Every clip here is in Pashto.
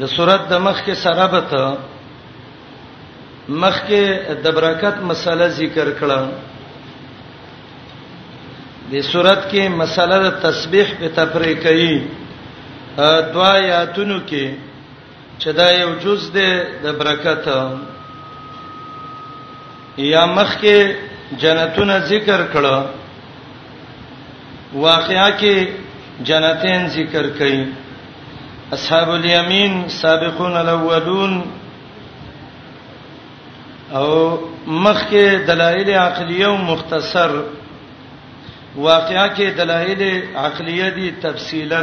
د صورت د مخ کې سره به ته مخ کې د برکت مسله ذکر کړه د صورت کې مسله د تسبیح په تفریق کوي دعایاتونو کې چې دا یو جز ده د برکت یا مخ کې جنتونه ذکر کړه واقعا کې جنتین ذکر کړي اصحاب الیمین سابقون الاولون او مخ کې دلایل عقلیه او مختصر واقعا کې دلایل عقلیه دي تفصیلا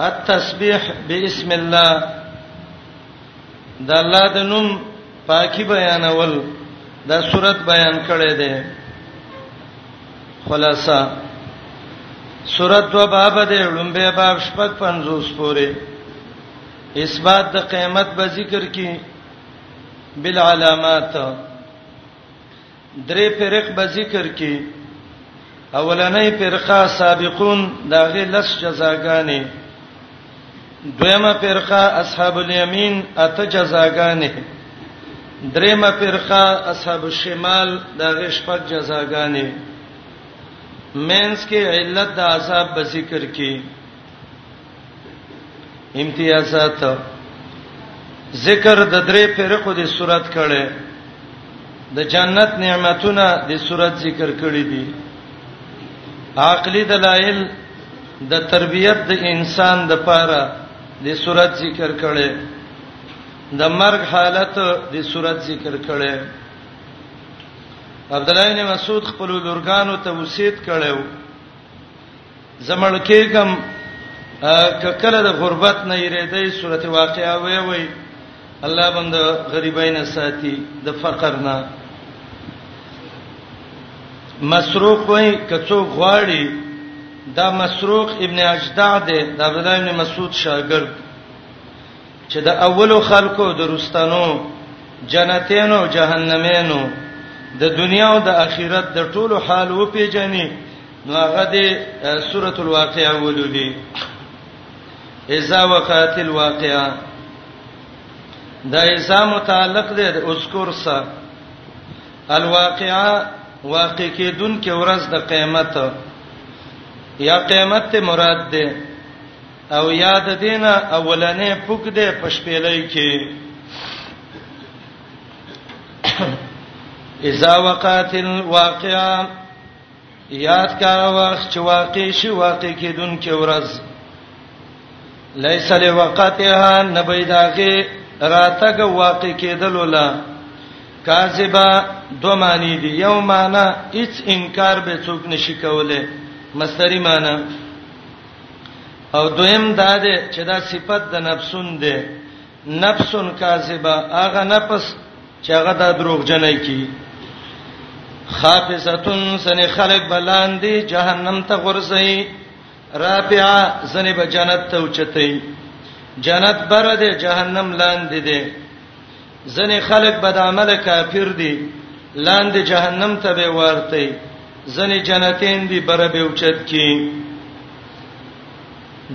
التسبيح بسم الله د الله د نوم پاکي بیانول دا صورت بیان کړي دي خلاصہ صورت و باب د لومبه باب شپږ 50 پورې اثبات د قیامت به ذکر کی بالعلامات درې فرق به ذکر کی اولنې فرقه سابقون داغه لس جزاګانې دویمه فرقه اصحاب الیمین اته جزاګانې دریمه فرقه اصحاب الشمال داغه شپږ جزاګانې مینس کې علت د عذاب به ذکر کی امتیازات ذکر د درې فرقو د صورت کړي د جنت نعمتونه د صورت ذکر کړي دي عقلي دلایل د تربيت د انسان د پاره د صورت ذکر کړي د مرګ حالت د صورت ذکر کړي عبد الله بن مسعود خپل لورګانو ته وصیت کړو زمړ کېګم ککله د غربت نه یریدای سورته واقعا وی وی الله بند غریباین ساتي د فقر نه مسروق وای کڅو غواړي دا مسروق ابن اجدع دی د عبد الله ابن مسعود شاګرد چې د اولو خلکو د رستانو جنتینو جهنمینو د دنیا او د آخرت د ټولو حال و پیژني نو هغه د سوره الواقعه ولولي اذا وقعت الواقعه دا اذا متعلق دی د اذکر سره الواقعه واقع کېدون کې ورځ د قیامت یا قیامت ته مراد ده او یاد دینه اولنې پوک ده پښپېلې کې اذا وقعت الواقعه یاد کا وخت چې واقع شي واقع کېدونکې ورځ لیس لوقتها نبیداغه راتګ واقع کېدل ولا کاذبا دو معنی دی یو معنی هیڅ انکار به څوک نشي کوله مستری معنی او دویم دا ده چې دا صفت د نفسون ده نفس کاذبه هغه نفس چې هغه د دروغ جنای کی خافزتون سن خلق بلاندې جهنم ته غورځي رابعه سن به جنت ته اوچتای جنت بر دې جهنم لاندې دې سن خلق بد عمل کافر دي لاندې جهنم ته به ورته سن جنتین دي بر به اوچت کی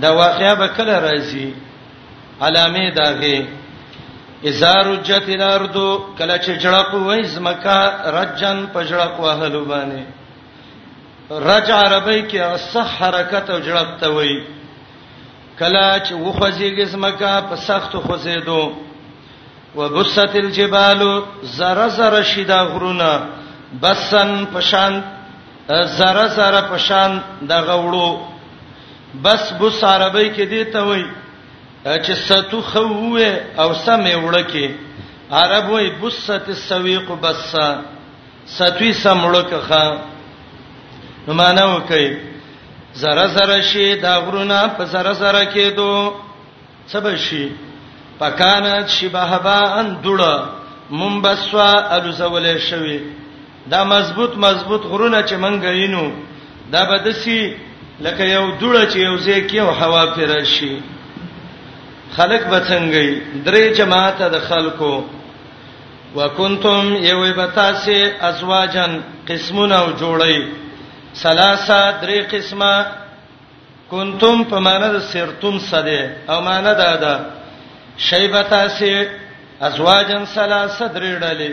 دا واقعیا به کله راځي علامه داغه اذا رجت الارض کله چې جړق وای زمکا رجن پجړق وهلو باندې رج عربی کې صح حرکت او جړق ته وای کله چې وخزیږي زمکا په سخت خوزیدو وبست الجبال زر زر شدا غرونه بسن پشان زر زر پشان د غوړو بس بس عربی کې دی ته وای چې ستو خو او سمې وړکه عرب وای بسته السويق بس ستوي سمړکه نو معنا وکي زره زره شي دا غرونه په زره زره کېدو سبا شي پکانت شبهبا ان دړه منبسوا الوزول شوی دا مضبوط مضبوط غرونه چې مونږ وینو دا به دسی لکه یو دوړه چې یو ځای کې او هوا پر راشي خلق به څنګه درې جماعت د خلکو وکنتم یوی بتاسه ازواجن قسمونه او جوړی ثلاثه درې قسمه کنتم په معنا د سرتم سده او معنا دا ده شیبتاسه ازواجن ثلاثه درې ډلې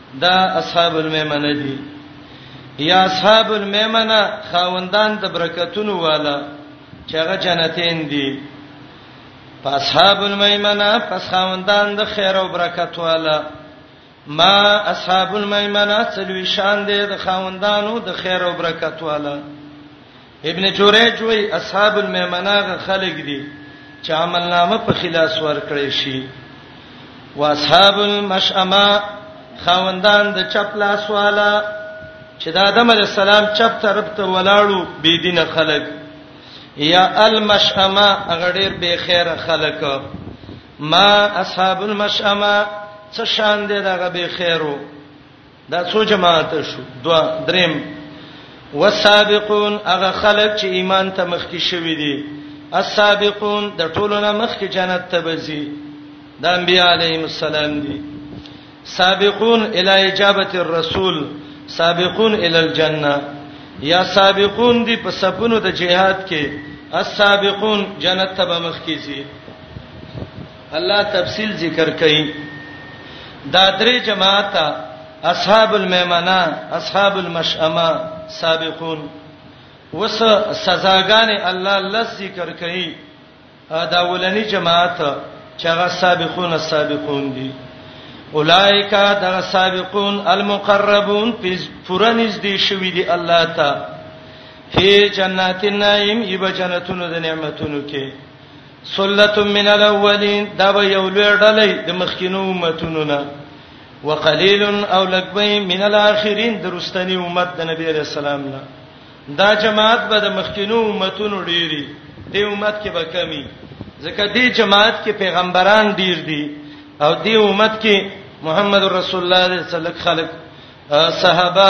دا اصحاب المیمنه دي یا اصحاب المیمنه خاوندان د برکتونو والا چې هغه جنتین دي اصحاب المیمنه پس خاوندان د خیر او برکت والا ما اصحاب المیمنه څلوي شان دي د خاوندانو د خیر او برکت والا ابن جوریج وی اصحاب المیمنه غ خلق دي چې عمل نامه په خلاص ورکړي شي واصحاب المشأمه خوندان د چپ لاس والا چې د آدم علی السلام چپ طرف ته ولاړو بی دینه خلق یا المشأمه هغه ډیر به خیره خلق ما اصحاب المشأمه څه شان دي دغه به خیرو دا څو جماعت شو دوا دریم والسابقون هغه خلک چې ایمان ته مخکې شوی دي السابقون د ټولو نه مخکې جنت ته بزي د انبیاء علیهم السلام دي سابقون الی اجابه الرسول سابقون الی الجنه یا سابقون دي په سپونو د جهاد کې السابقون جنت ته مخکې زی الله تفصیل ذکر کړي دا درې جماعت اصحاب المیمنه اصحاب المشأمه سابقون وس سزاګانې الله لس ذکر کړي دا ولنی جماعت چې هغه سابقون السابقون دي اولائک دا سابقون المقربون پورا نږدې شوی دي الله ته فی جنات النعیم یب جنتونو د نعمتونو کې سلت من الاولین دا به یو لوی ډلې د مخکینو امتونو نه وقلیل او لګبی من الاخرین درستنی امت د نبی رسول الله نه دا جماعت به د مخکینو امتونو ډیری د امت کې به کمی ځکه دې جماعت کې پیغمبران ډیر دي او دې امت کې محمد رسول الله صلی الله علیه وسلم خلق صحابه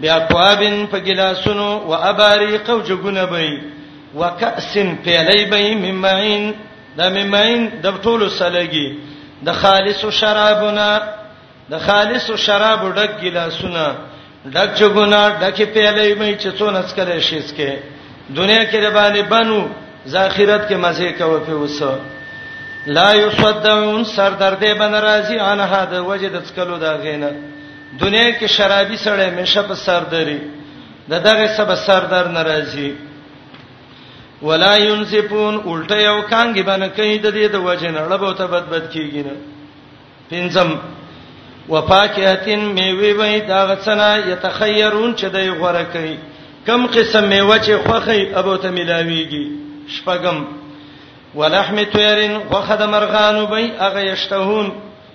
بیا کوابن په ګلاسونو و اباریق او جګونه بې وکاسن پیلې بې ممعين د ممعين د ټولو سلګي د خالص شرابونه د خالص شراب ډک ګلاسونه ډک جګونه ډک پیلې مې چې څونه څکلې شي څکه دنیا کې ربانه بنو ذاخرت کې مزه کوي په وسه لا یصدعون سردردې بن راضی انها د وجد څکلو دا غینه دنیا کې شرابي سړی مشه په سر دري د دغه سبا سر در ناراضي ولا ينسفون الټه یو کانګي باندې کوي د دې د وجه نه لبو ته بد بد کیږي نه پنځم وفاکهتن میوه وای دا غڅنا یتخیرون چې دای غوړه کوي کم قسم میوه چې خوخی ابو ته ملاویږي شپغم ولحم طيرن وخد مرغان بي اغه يشتهون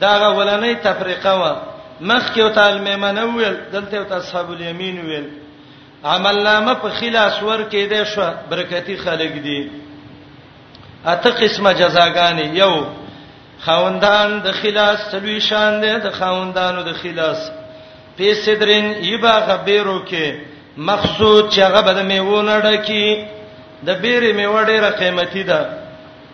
دا غولنۍ تفریقه و مخکې او تعال میمنه ویل دلته او اصحاب الیمین ویل عمل نامه په خلاص ور کې ده شو برکتی خلق دي اته قسمه جزاګانی یو خوندان د خلاص سلوي شان ده د خوندانو د خلاص په صدرین یبا غبیرو کې مخصوص چې هغه بده میونه ډکی د بیرې میوه ډیره قیمتي ده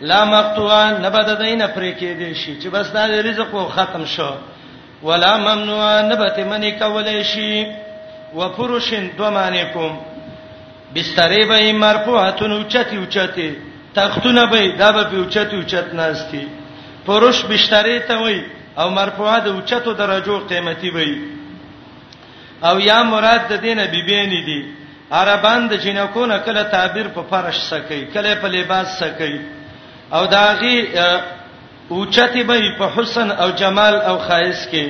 لا مقطوعا نبد دینه پرې کې دي شي چې بس دا رزق او ختم شو ولا ممنوعا نبت منی کولای شي وفرشن دو معنی کوم بسترې به مرفوعتن اوچتی اوچتی تختونه به دا به اوچتی اوچت ناشتي پرش بسترې ته وای او مرفوعه د اوچتو درجو قیمتي وای او یا مراد د دینه بیبین دي عربان د جنکو نه کله تعبیر په فرش سکی کله په لباس سکی او داغي اوچتی به په حسن او جمال او خایس کې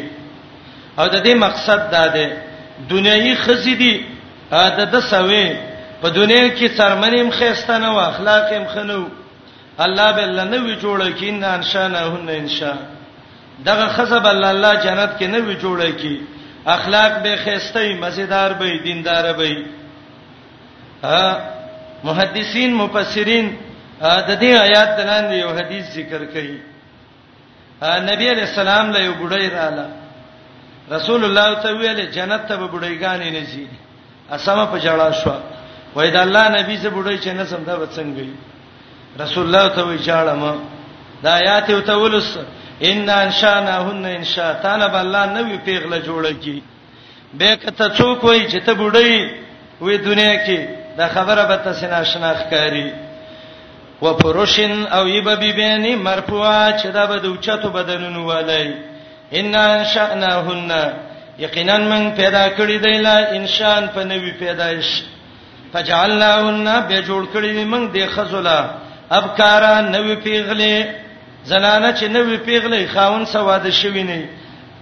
او د دې مقصد دا دی دنیوي خزې دي د د سوي په دنیا کې څرمنیم خيستانه او اخلاق هم خنو الله به الله نوی جوړ کی ان ان شاء نه هن ان شاء دغه خزب الله الله جنت کې نوی جوړ کی اخلاق به خسته مزیدار به دیندار به محدثین مفسرین د دې آیات تلاندې یو حدیث ذکر کړي نبی علیہ السلام له یو بډای رااله رسول الله ته ویل جنت ته بډایګانې نه زی اسمه په جړا شو وای دا الله نبی زه بډای چې نه سم دا وڅنګي رسول الله ته وی جاړم دا آیات او تولس ان انشانهن انشاء تعالی بل الله نوې پیغله جوړه کی به کته څوک وای چې ته بډای وې دنیا کې دا خبره به تاسو نه آشنا ښکاری و پروشن او یبه بی بینی مرفوعه چې دا به د اوچتو بدنونو والای ان انشأناهن یقینا من پیدا کړی دی لا انسان په نوی پیدایش فجعلناهن به جوړ کړی دی من د خزلا ابکارا نوی پیغله زنانه چې نوی پیغله خاون سواده شوی نه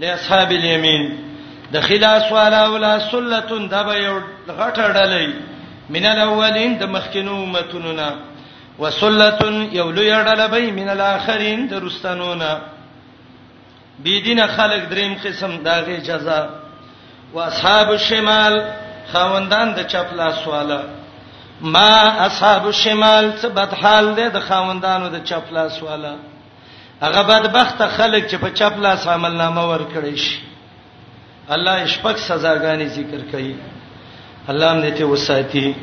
له اصحاب الیمین د خلاص والا ولا سلتون دا به یو غټه ډلې من الاولین د مخکینو امتونو نه وسلتون یو لوی ډله به من الاخرین د رستنو نه بی دین خلق دریم قسم داغه جزاء واصحاب الشمال خاوندان د چپ لاس والا ما اصحاب الشمال څه بدحال دي د خاوندانو د چپ لاس والا هغه بدبخت خلک چې په چپ لاس عمل نامه ورکړي شي الله شپږ سزاګانې ذکر کړي الله دې ته وساتي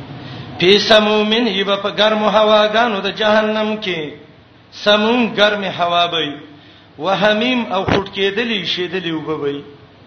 په سمومن یب په ګرم هواګانو د جهنم کې سموم ګرم هوا به وهمیم او خټ کېدلی شیدلی وبوي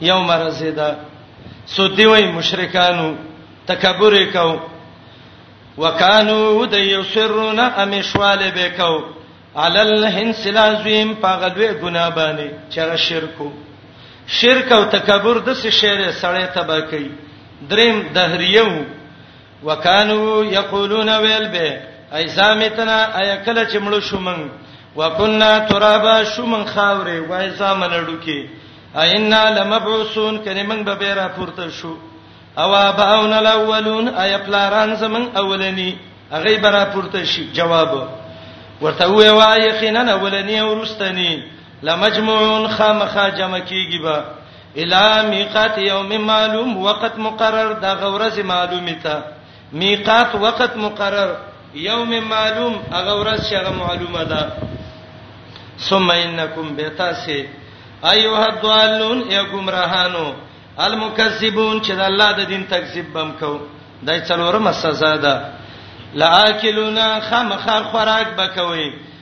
یوم رزیدا سو دی وای مشرکانو تکبر وکاو وکانو د یسرون امشوال بکاو علل هنس لازم پاغدوی ګنا باندې چر شرکو شرک او تکبر د څه شعر سړی تبا کوي دریم دهریو وکانو یقولون ویل به ایزا متنا ایا کله چې مړ شو من وکنا ترابا شو من خاورې وای زامن ډوکی اینا لمبعوسون کنه من به بیره پورته شو او اباون الاولون ایا پلاران زمن اولنی هغه برا پورته شي جواب ورته وی وای یقینا اولنی او رستنی لمجموعون خامخا جمع کیږي به الا میقات یوم معلوم وخت مقرر دا غورز معلومه تا میقات وخت مقرر یوم معلوم هغه ورځ چې هغه معلومه ده ثم انکم بتاسی ایها الضالون یا گمراهانو المکذبون چې د الله د دین تکذیب بم کو دای څلورمه سزا ده لاکلونا خامخ خوراک بکوي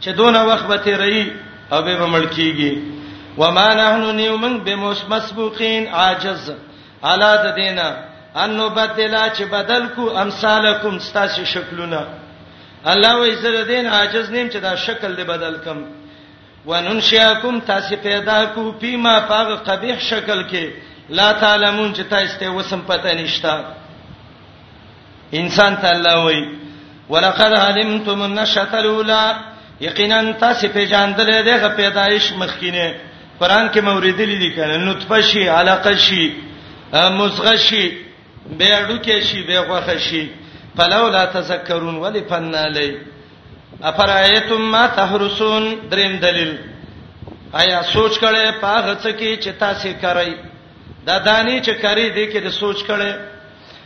چې دونه وخت به تیري او به مړ کیږي وما نحنو نیو من بمسبوقین عاجز علا د دینا انو بدلا چې بدل کو امثالکم ستاسو شکلونه الله وې زره دین عاجز نیم چې دا شکل دی بدل کم وننشئکم تاسو پیدا کو پیما پاغ قبیح شکل کې لا تعلمون چې تاسو ته وسم پته نشته انسان ته الله وای ولقد علمتم النشأة الاولى یقینا تاسو په جان دلې دغه پیدایش مخکینه قران کې موریدلې دي کنه نطفه شي علاقه شي مزغه شي به اډو کې شي به غوخه شي فلولا تذکرون ولی فنا لای افرایتم ما تحرسون دریم دلیل آیا سوچ کړي پاغه څه کې چې تاسو کوي دا دانی چې کوي دې کې د سوچ کړي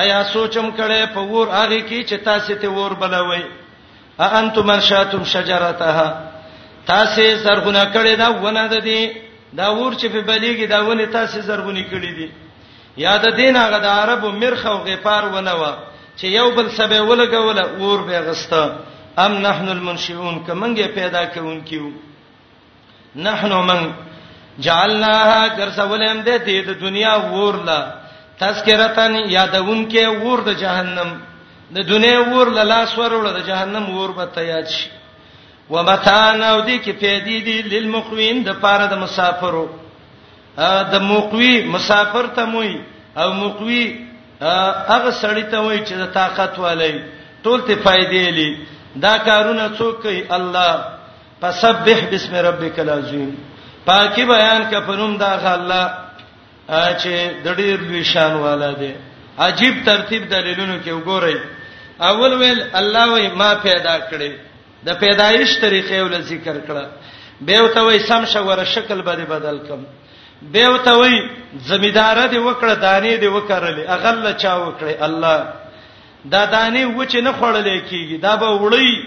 ایا سوچم کړي په ور هغه کې چې تاسو ته ور بلوي ا انتم انشاتم شجرتها تاسو زرغونه کړي دا ونه ده دي دا ور چې په بلیګي دا ونه تاسو زرغونی کړي دي یا د دین هغه د عربو مرخ او غفار ونه و چې یو بل سبه ولګول ور به غسته ام نحن المنشئون کمنګه پیدا کوونکیو نحنو من جعلناها ګرځولم د دې د دنیا ورلا تذکرتن یادون کې ور د جهنم د دنیا ور لا لاس ورول د جهنم ور به تیار شي ومتان او دې کې پیدې دي للمقوین د پاره د مسافرو د مقوی مسافر ته موي او مقوی هغه سړی ته وای چې د طاقت والي ټول ته فائدې لې دا کارونه څوک کوي الله فسبح بسم ربک العظیم پاکي بیان کا پنوم دا الله چې د ډېر لوی شان والا دی عجیب ترتیب دلیلونو کې وګورئ اول ویل الله وای ما پیدا کړې د پیدایش طریقې ول ذکر کړه به وته وای سم شوور شکل باندې بدل کم به وته وای زمیدار دې وکړه دانې دې وکړلې اغل چا وکړې الله دا دانې و چې نه خړلې کیږي دا به وړي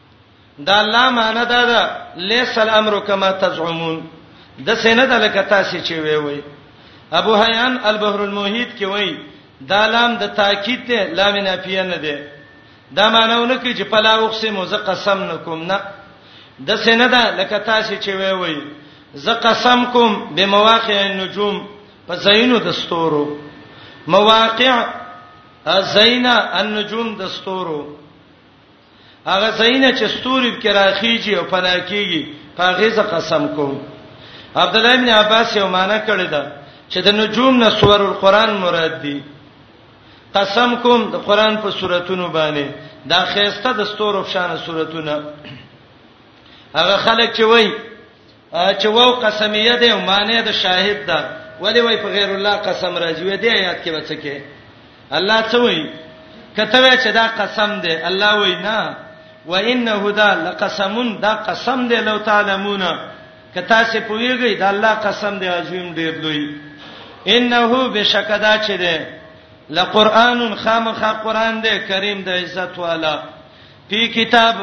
دا الله معنا دا ده ليس الامر كما تزعمون د سینه د لکه تاسو چې وی وی ابو حیان البحر المحیط کې وی دا لام د تاکید ته لام نافیه نه ده دا معنیونه کې چې پلا اقسم ز قسم نکوم نه د سینه د لکه تاسو چې وی وی ز قسم کوم بمواقع النجوم په زینو د ستورو مواقع زینا النجوم د ستورو هغه زینه چې ستوري کې راخیږي او پناه کیږي په غیزه قسم کوم عبد الله ابن عباس یو معنی کړی دا چې د نجوم نه سور القرآن مراد دي قسم کوم د قرآن په سوراتونو باندې دا خيسته د ستورو شان سوراتونه هغه خلک چې وایي چې واو قسمیه ده او معنی د شاهد ده ولی وای په غیر الله قسم راځي وې دې آیات کې وڅکه الله څه وایي کته وای چې دا قسم ده الله وای نه و انه دا لقسم دا قسم ده لو تعلمون کته سه پویږي دا الله قسم ده عظیم ډیر لوی انه بشکدا چې ده لقران خامخ قران ده کریم د عزت والا په کتاب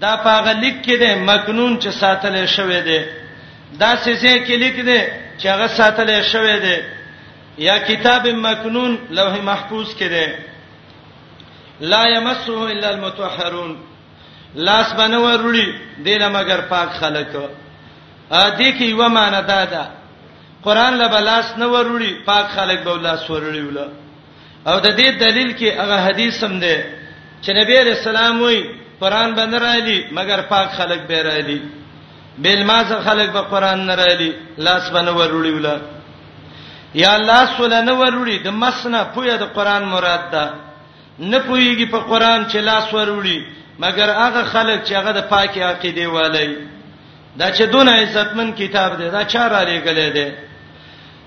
دا په هغه لیک کې دی مکنون چې ساتل شوی دی دا سیسه کې لیک دی چې هغه ساتل شوی دی یا کتاب مکنون لوح محفوظ کې دی لا یمسه الا المتطهرون لاس باندې ورولي دله مگر پاک خلک ا دې کې یو معنی دا ده قران له بلاس نه ورولي پاک خلک به لاس ورولي ولا او د دې دلیل کې هغه حدیث هم دی چې نبی رسول الله وایي قران باندې راځي مګر پاک خلک به راځي بیل ماز خلک به قران نه راځي لاس باندې ورولي ولا یا لاس ولنه ورولي د مسنه پوهه د قران مراد ده نه پوهیږي په قران چې لاس ورولي مګر هغه خلک چې هغه د پاکي عقیده والي دا چې دونه عزتمن کتاب دی دا چا را لېګلې دی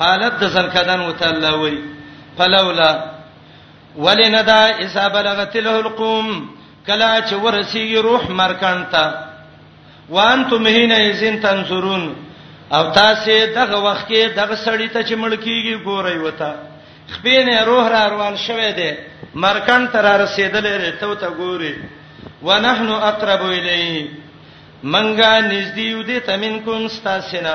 حالت د زنکدن وته الله وای فلولا ولندا اذا بلغت له القوم کلا چې ورسیږي روح مرکانتا وانتم هینا یزن تنظرون او تاسو دغه وخت کې دغه سړی ته چې مړ کیږي ګورای وته خپینه روح را روان شوه دی مرکان تر رسیدلې رته ته ګوري ونحن اقرب الیه منګه نږدې یو دې تمنکم استاسنا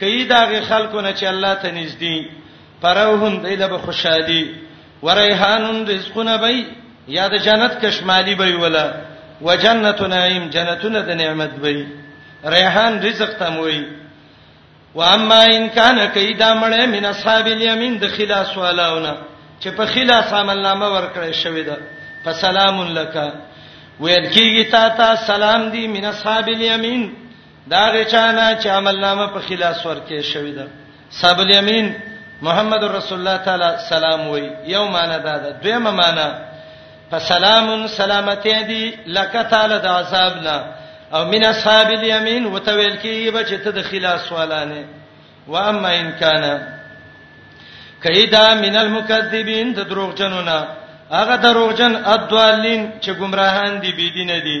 کوي دا غي خلکو نه چې الله ته نږدې پروهم دیله به خوشالي وريحان رزقنا بي یا د جنت کشمالي بي ولا وجنت نعیم جنتونه د نعمت بي ریحان رزق تم وي و اما ان کان کیدا مړې من اصحاب الیمین د خلاص والاونه چې په خلاص عمل نامه ورکړې شوې ده فسلام لک ویل کیږي تا ته سلام دی من اصحاب الیمین دا غچانا چې عمل نامه په خلاص ورکې شوې ده صاحب الیمین محمد رسول الله تعالی سلام وی یو معنا دا ده دویمه معنا فسلام سلامتی دی لکه تعالی د عذاب نه او من اصحاب الیمین وتویل کیږي بچ ته د خلاص والانه و اما ان کان کیدا من المکذبین د دروغجنونه هغه دروغجن ادوالین چې گمراهان دي بيدینه دي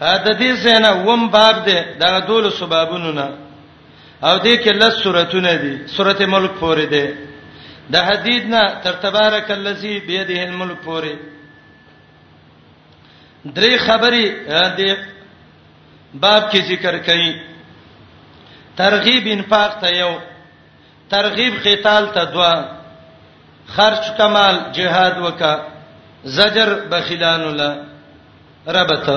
د دې زنه وم باب ده دا دول سببونو نه او دې کې لس سوراتونه دي سورته ملک پورې ده د حدید نه تر تبارک الذی بيده الملک پورې درې خبرې د باب کې ذکر کړي ترغیب انفاق ته یو ترغیب قتال ته دوا خرج کمال جهاد وکا زجر بخیلان الله ربط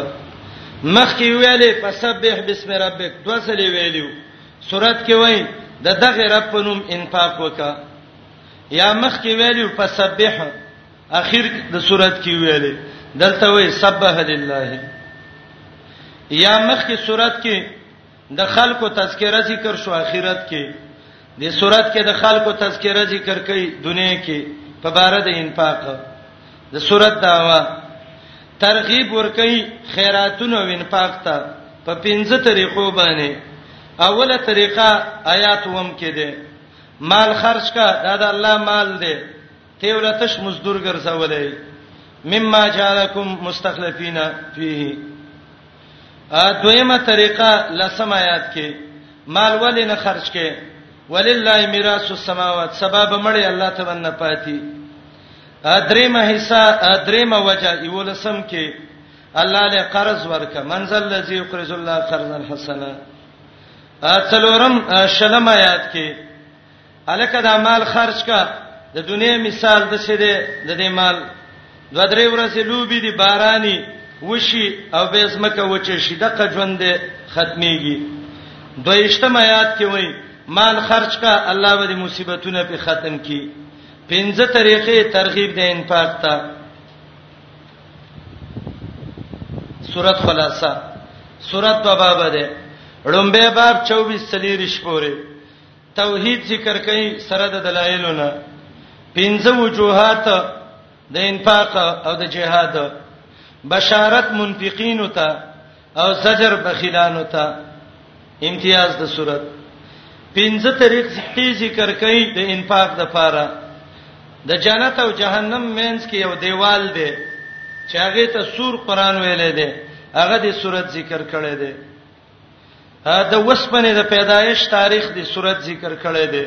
مخکې ویلې فسبح بسم ربک دوه ځلې ویلو سورات کې وایي د دغه رب په نوم انفاق وکا یا مخکې ویلو فسبح اخر د سورات کې ویلې دلته وایي سبح لله یا مخکې سورات کې د خلکو تذکرہ ذکر شو اخرت کې د صورت کې د خلکو تذکرہ ذکر کوي دنیا کې په بار د انفاق د صورت داوا ترغیب ور کوي خیراتونو او انفاق ته په پنځه طریقو باندې اوله طریقه آیات وم کې ده مال خرج کا دا د الله مال دی ته ولتش مزدور ګرځولې مما جعلکم مستخلفینا فیه دویمه طریقه لسم آیات کې مال ولې نه خرج کې ولله میراث السماوات سبب مړی الله ته باندې پاتې دریمه حصہ دریمه وجه یو لسم کې الله له قرض ورکه منزل الذي يقرض الله قرضا حسنا څلورم شلم آیات کې الکه دا مال خرج کا د دنیا مثال د څه دی د دې مال دوه درې ورځې لوبي دي باراني وشي او به زمکه وچ شي د قجوند ختميږي دویشتم آیات کې وایي مال خرج کا الله به مصیبتونه په ختم کړي پنځه طریقې ترغیب د انفاق ته سورۃ خلاصہ سورۃ باب ده لومبه باب 24 سلیریش پوره توحید ذکر کوي سره د دلایلو نه پنځه وجوهات د انفاق او د جهاد بشارت منفقین ته او زجر بخیلان ته امتیاز د صورت پنځه طریق ذکر کوي د انفاق د پاره د جنت او جهنم مینس کې یو دیوال دی چې هغه ته سور قران ویلې دی هغه د صورت ذکر کړي دی د وسپنې د پیدایش تاریخ دی صورت ذکر کړی دی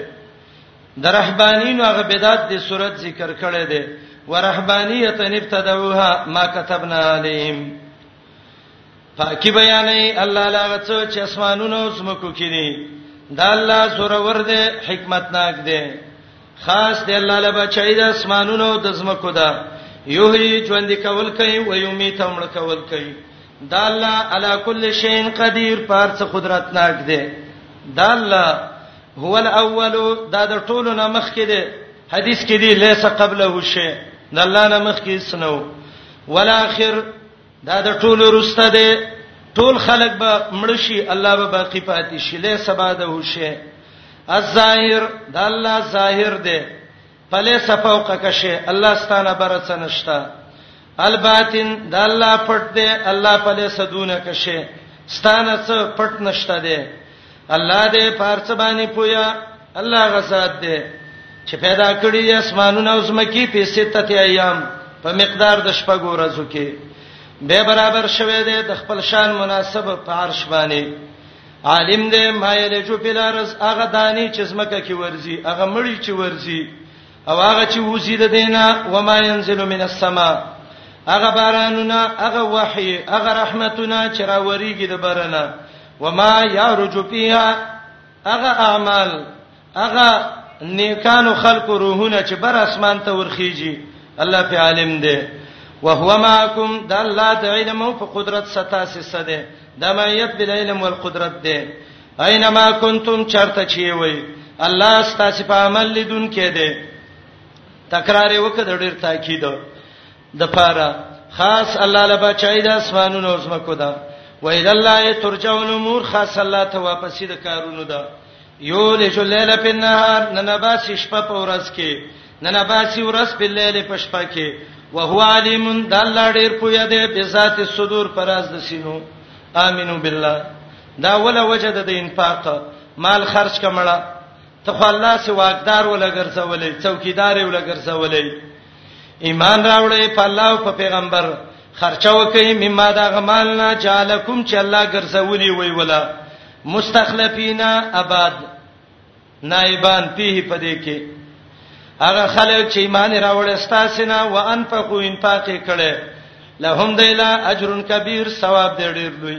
د رهبانینو هغه بدعت دی صورت ذکر کړی دی ورهبانیت ابتدعوها ما كتبنا عليهم پاکي بیانې الله لاغه څو چې اسمانونو زمکو کې دي دا الله سره ور دي حکمتناک دي خاص دی الله لبا چای د اسمانونو او د زمکو دا یوهی ژوند کول کوي او یومی تمړ کول کوي دا الله علا کل شین قدیر پر څه قدرت ناک دی دا الله هو الاول دا د ټولو نه مخ کې دی حدیث کې دی لیس قبله شی د الله نه مخ کې سنو ولا اخر دا د ټولو رسته دی ټول خلق به مړ شي الله به باقی پاتې شي له سبا ده شي الظاهر د الله ظاهر دی پله صفوق کشه الله ستانه برڅ نشتا الباطن د الله پټ دی الله پله سدونه کشه ستانه څه پټ نشته دی الله دې پارڅ باندې پویا الله غزاد دې چې پیدا کړی اسمانونه او زمکی په سته ایام په مقدار د شپږو ورځو کې به برابر شوه دې د خپل شان مناسب په عرش باندې عالم دې مایل جو بلارز هغه دانی چې زمکه کې ورزي هغه مړی چې ورزي او هغه چې وزي د دینه و ما ينزل من السما هغه بارانونه هغه وحي هغه رحمتونه چې راوريږي د برنه وما يرج فيها اغه اعمال اغه نیکانو خلق روحونه چې بر اسمان ته ورخیږي الله په عالم دی وهو معكم د الله د علم او قدرت ستا سسه ده د ما یت بل علم والقدرت ده اينما کنتم چرته چی وي الله ستاسو په عمل لیدون کې ده تکرار وکړه ډیر تاکید د پاره خاص الله له بچای د اسمانونو او زمکو ده و اذا الله ترجع الامور خاص الله ته واپس د کارونو ده یو لج الليل په نهار ننباس شپه په ورځ کې ننباس ورځ په لیل په شپه کې وهو علیم د الله ډیر پوهه ده په ذات صدور پراز د سینو امنو بالله دا ولا وجد د انفاق مال خرج کمړه ته خو الله سي واقدار ولا ګرځولې څوکیدار ولا ګرځولې ایمان راوړی په الله او په پیغمبر خرچه وکي مما دا غمال نه جالکم چې الله ګرځولي وی ولا مستخلفینا آباد نائبان پیه پدې کې هغه خلک چې ایمان راوړل ستاسینا وانفقوا انفاق کړي لهم دیلا اجر کبیر ثواب دی ډیر لوی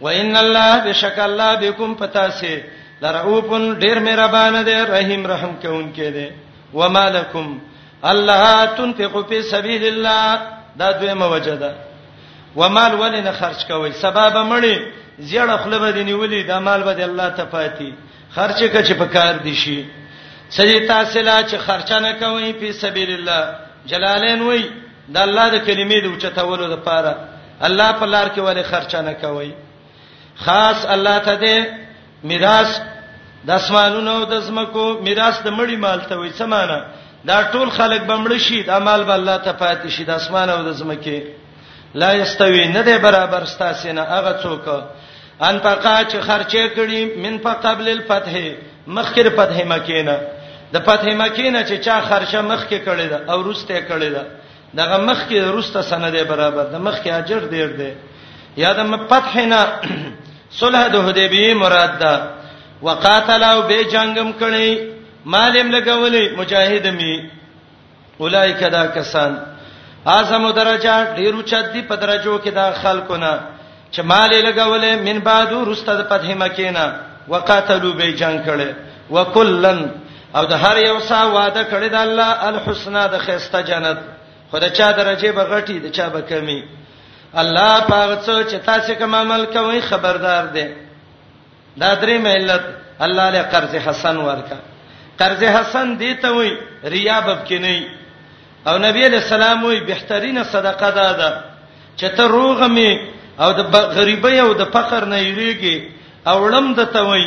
وان الله بشک الله بكم پتاسه لرؤفن ډیر مهربان دی رحیم رحم کوونکی دی ومالکم الله تنفقوا فی سبیل الله دا دویمه وجه ده ومال ولې نه خرج کوي سبب مړی زیړه خپل بدنی ولې دا مال به الله ته پاتې خرج کچ په کار دي شي سړي تاسو لا چې خرچه نه کوي په سبیل الله جلالین وای د الله د کلمې د اوچتولو لپاره الله په لار کې ولې خرچ نه کوي خاص الله ته دې میراث د اسمانونو او د زمکو میراث د مړی مال ته وي سمانه دا ټول خلک بمړ شي د مال به الله ته پاتې شي د اسمان او د زمکه لا یستوی نه دی برابر ستاسو نه هغه څوک ان پقا چې خرچه کړي من په قبل الفتح مخکې فتح مکینه د فتح مکینه چې چا خرچه مخکې کړي دا او روسته کړي دا دغه مخ کې روسته سند برابر د مخ کې اجر ډیر دی یا د فتحنا صلح د حدیبیه مراد ده وقاتلوا به جنگم کړي مالم لګولې مجاهد می اولایک دا کسان اعظم درجات ډیرو چت دی په درجو کې دا خلکونه چې مال لګولې من بعد رسته د فتح مکه نه وقاتلو به جنگ کړي وکلن او د هر یو سا وعده کړی د الله الحسنا د خسته جنت خدای چا درجه به غټي د چا به کمی الله پاغه څو چې تاسو کوم عمل کوئ خبردار دی دا درې مهلت الله له قرض حسن ورکا قرض حسن دی ته وای ریا بب کې نه او نبی علیہ السلام وی بهترینه صدقه ده ده چې ته روغ می او د غریبۍ او د فقر نه یریږي او لم د ته وای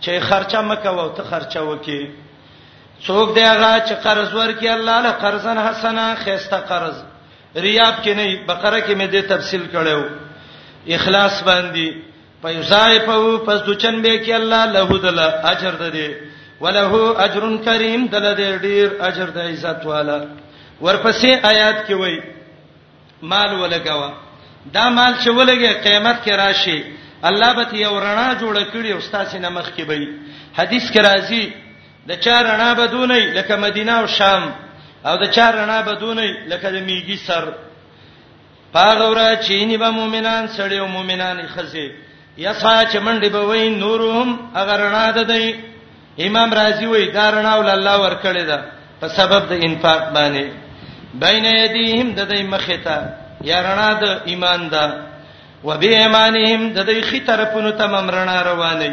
چې خرچه مکه وو ته خرچه وکې څوک دی هغه چې قرض ورکي الله له قرضن حسنه خيسته قرض ریاب کې نه بقره کې مې دې تفصیل کړو اخلاص باندې فیصائفه پس دچن به کې الله له دل اجر ده دی وله اجر کریم دل دې ډیر اجر د عزت والا ورپسې آیات کې وای مال ولګوا دا مال چې ولګي قیامت کې راشي الله به یو رڼا جوړ کړي او ستاسو نه مخ کې وي حدیث کې راځي د چا رڼا بدونې لکه مدینه او شام او د چا رڼا بدونې لکه د میګي سر پاغه ورځ چې نی به مؤمنان سړی او مؤمنان خزه یسا چې منډي به وای نورهم هغه رڼا ده دی امام رازی وای دا رڼا ول الله ور کړی ده په سبب د انفاق باندې بین یدیهم د دې مخه ته یا رڼا د ایمان ده و به ایمانهم د دې خي طرفونو ته ممرنا رواني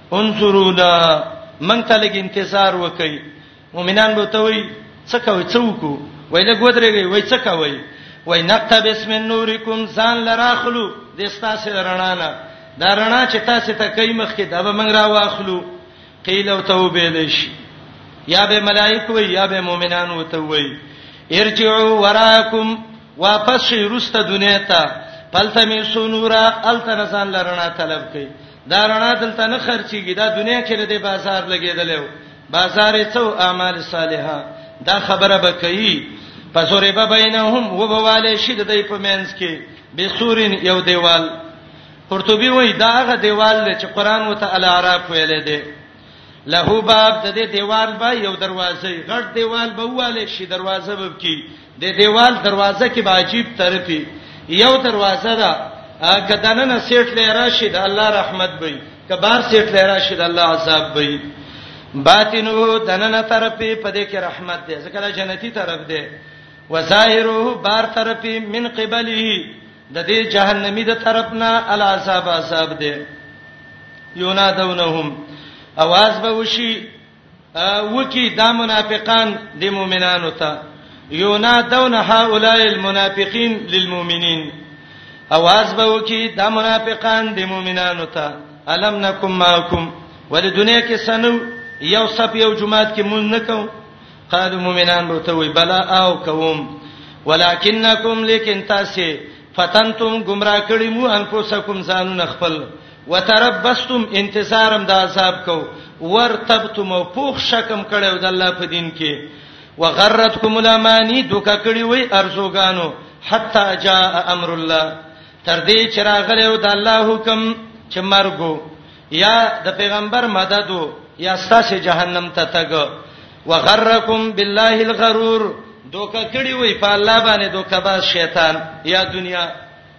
انظرونا من ته لګ انتظار وکي مؤمنان به ته وي څه کوي څه وکړو وای لګ ودرېږي وای څه کوي وای نقطه بسم نورکم ځان لراخلو د ستاسو رڼا نه دا رڼا چې تاسو ته کوي مخ کې دا به موږ را واخلو قیل او توبه لش یا به ملائک وي یا به مؤمنان وته وي ارجعوا وراکم واپس رسته دنیا ته فلتمی سنورا التنسان لرنا طلب کوي دا رڼا دلته نه خرچيږي دا دنیا کې د بازار لګیدلې و بازار یې څو اعمال صالحه دا خبره به کوي فسرب بینهم وبواله شید دای په مینس کې بسورین یو دیوال قرطبي وای دا هغه دیوال چې قران وته الاعراف ویلې دی له باب د دې دیوال به یو دروازه غټ دیوال به واله شي دروازه به کی د دیوال دروازه کې به عجیب طرفي یو دروازه ده کداننه سیټ لې راشد الله رحمت وي کبار سیټ لې راشد الله عذاب وي باطنو دننه طرفي په دې کې رحمت ده ځکه دا جنتی طرف ده وظاهره بار طرفي من قبله د دې جهنمی د طرفنا العذاب عذاب ده یونادونهم اواز به وشي وکی دا منافقان د مؤمنانو ته یونادون هؤلاء المنافقین للمؤمنین اواز به وکی دا منافقان د مؤمنانو ته الم نکم ماکم ول دنیا کې سنو یو صف یو جماعت کې مون نکو قالو مؤمنان به ته وی بلا او کوم ولکنکم لیکن تاسو فتنتم گمراه کړی مو انفسکم ځانونه خپل وتربستم انتظارم د عذاب کو ورتبتم او پوخ شکم کړو د الله په دین کې وغرتکم الامانی دوکا کړی وای ارزوګانو حتا جاء امر الله تر دې چې راغلی و د الله حکم چې مرګو یا د پیغمبر مدد یا ستاسو جهنم ته تګ وغرکم بالله الغرور دوکا کړی وای په الله باندې دوکا باز شیطان یا دنیا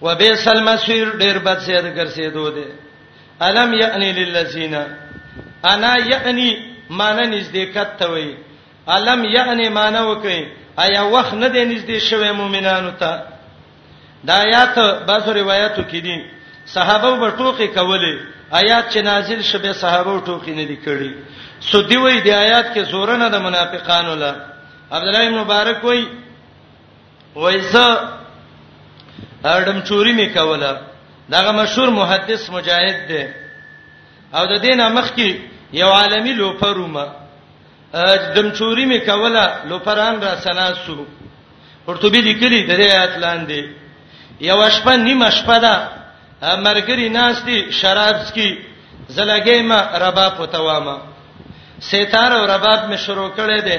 وبئس المصير ډیر بد سید ګرځېدو دي الم یعنی للذین انا یعنی معنی نږدې کته وي الم یعنی معنی وکي آیا وخت نه دی نږدې شوی مؤمنانو ته دا آیات بعض روایتو کې دي صحابه به ټوکی کولې آیات چې نازل شبه صحابه ټوکی نه دي کړی سودی وای دی آیات کې زورنه د منافقانو لا عبد الله مبارک وای وایزه اړم چوری می کوله دغه مشهور محدث مجاهد دی او د دینه مخ کې یو عالمی لوپرومه دم چوری می کوله لوپران را سناسو قرطبی لیکلی د دې آیات لاندې یو شپه نیمه شپه ده مرګری ناشتي شراب سکي زلګې ما رباب وتوامه ستاره او رباب می شروع کړي دي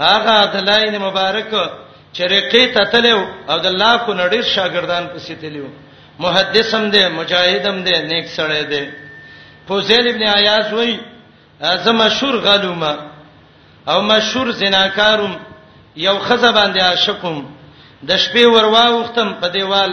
هغه د لاین مبارک چې رقې ته تلو او د الله کو نړیر شاګردان پسې تلو محدثم دی مجاهدم دی نیک سړی دی فوزیل ابن عیاض وای زه مشهور غلوم او مشهور زناکارم یو خزه باندې عاشقم د شپې ورواوختم په دیوال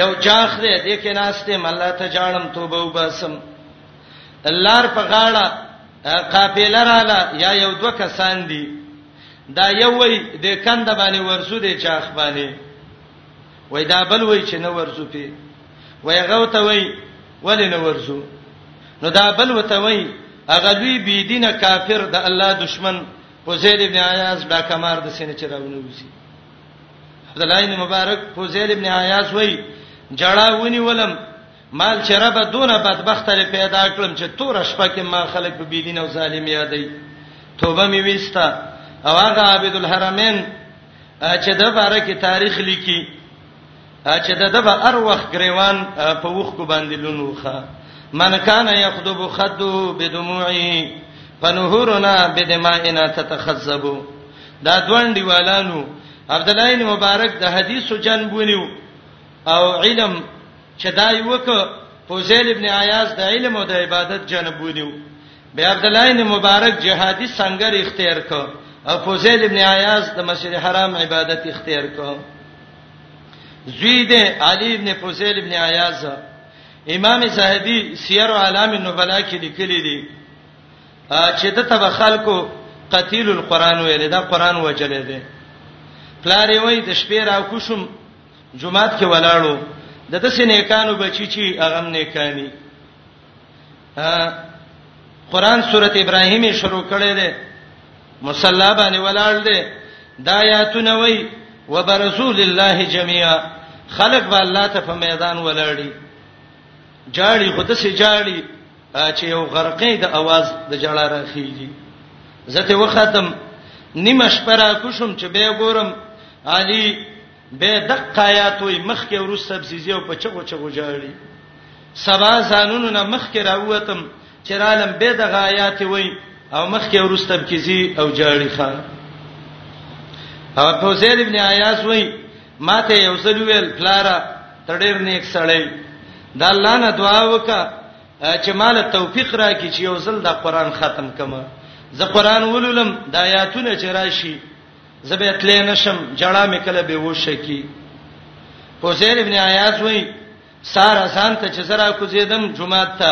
یو چاخ دې دې کې ناشته مله ته جانم توبه وباسم لار په غاړه قافله رااله یا یو دوه کسان دي دا یو وای د کند باندې ورسو دې چاخ باندې وای دا بل وای چې نه ورسو پی وای غوته وای ولې نه ورسو نو دا بل وته وای اغلوی بی دینه کافر د الله دشمن فوزیل ابن عیاض دا کمار د سینې چراونه وسی عبدالله بن مبارک فوزیل ابن عیاض وای جړه ونی ولم مال چربه دونه بدبخت لري پیدا کړم چې تور شپه کې ما خلک په بيدین او ظالم یادای توبه می وستا او هغه عبد الحرمین چې د بارکه تاریخ لیکي چې د دبا ار وخت گریوان په وخ کو باندې لونوخه من کان یخدب خدو بدموعی فنهورنا بدمائنا تتخذبو دا دوان دیوالانو عبد الله بن مبارک د حدیثو جنبونیو او علم چې دا یو ک فوزیل ابن عیاض د علم او د عبادت جنبونیو بیا عبد الله بن مبارک جهادي سنگر اختیار ک او فوزیل ابن عیاض د مسجد حرام عبادت اختیار ک زوی دی علی ابن فضیل ابن عیاض امام زاهدی سیر علام النبلاء کې لیکلی دی چې د تب خلکو قتیل القرآن ویل دا قرآن وجلې دی پلاری وای د شپې را کوشم جمعات کې ولاړو د دسې نیکانو بچی چې اغم نیکانی قران سوره ابراهیم شروع کړي ده مصلا باندې ولاړ ده د آیاتونه وای وبرسول الله جميعا خلق به الله ته په میدان ولاړی جاړي خود سي جاړي چې یو غرقې د आवाज د جړا راخیږي زته وختم نیمه شپه را کوشم چې به ګورم علي به دقه آیات وي مخکې ورس سبزیزي او په چغو چغو جاړي سبا ځانونو نه مخکې راووتم چې رالم به د غایات وي او مخکې ورس تبکیزي او جاړي ښا او په زید ابن عیاض وي ماته یو څل ویل پلارا تړیر نیک سړی دا الله نه دعا وکا چې مال توفیق راکړي چې یو ځل د قران ختم کما زه قران ولولم د آیاتونه چې راشي زه به تلې نشم جړه مې کله به وشکی حسین ابن عیاض وای سار آسان ته چې زرا کو زیدم جمعه ته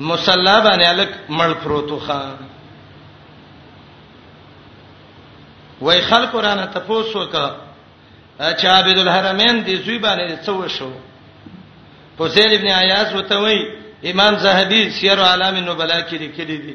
مصلا باندې الک مړ پروتو خان وای خلق قرانه تپوس وکا چې عابد الحرمین دی زوی باندې څو شو حسین ابن عیاض وته وای امام زاهدی سیر علام النبلا کې لیکلی دی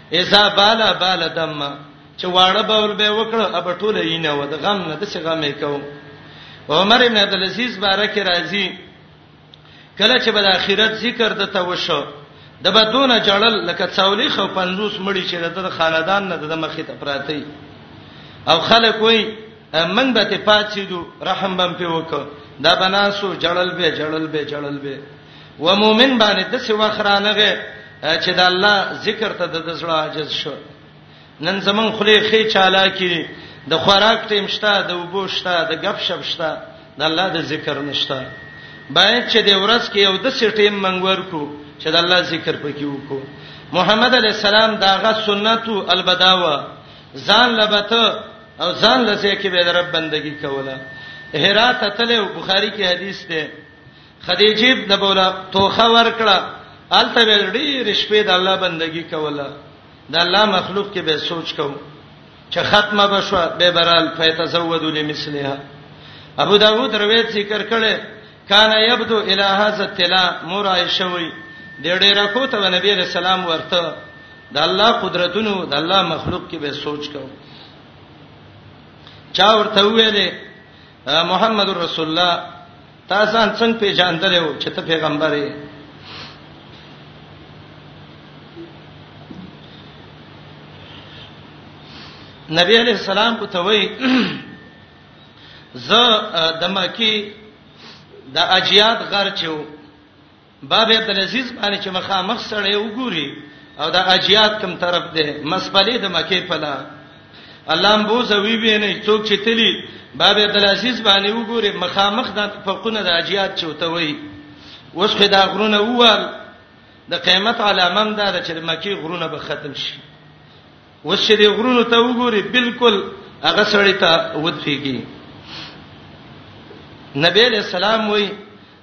اذا بالا بالا دم چې واړه بول به وکړه اب ټوله یې نه ود غم نه د څه غم یې کو عمر ابن عبد العزيز بارک راضي کله چې بل اخرت ذکر د توشو د بدون جړل لکه څولې خو 50 مړي چې د خاندان نه د مخې ته پراته او خلک وای من به ته پاتې دو رحم بم په وک دا بناسو جړل به جړل به جړل به و مؤمن باندې د څه وخرانه غه چې د الله ذکر ته د زړه عاجز شو نن زمون خلی خې چالاکی د خوراک ټیم شته د وبو شته د غب شپ شته د الله د ذکر نشته باید چې د ورځ کې یو د سټیم منګور کو چې د الله ذکر پکې وکړو محمد علی السلام داغه سنتو البداوه ځان لبته او ځان لسه کې به رب بندگی کوله هرات تل بخاری کې حدیث ده خدیجه د بولا توخه ورکړه الته ول ډیر شپې د الله بندگی کوله د الله مخلوق کې به سوچ کو چې ختمه بشو به برال فیتزودو لمثلها ابو داوود روایت ذکر کړي کان یبدو الی هذا تلا مور عائشه وی د ډیر کو ته نبی رسول الله ورته د الله قدرتونو د الله مخلوق کې به سوچ کو چا ورته ویلې محمد رسول الله تاسو څنګه پیژاندل یو چې ته پیغمبر یې نبی علیہ السلام کو ته وای ز د مکی د اجیاد غر چو باب عبدالعزیز باندې چې مخامخ سړی وګوري او دا اجیات کم طرف ده مسبلې د مکه په لار الله مبو زوی به نه څوک چې تلی باب عبدالعزیز باندې وګوري مخامخ د فقونه د اجیات چوته وای اوس خدا غرونه ووال د قیامت علامه ده چې مکه غرونه به ختم شي اوس چې د غرونو ته وګوري بالکل هغه سړی ته ودفيږي نبی له سلام وای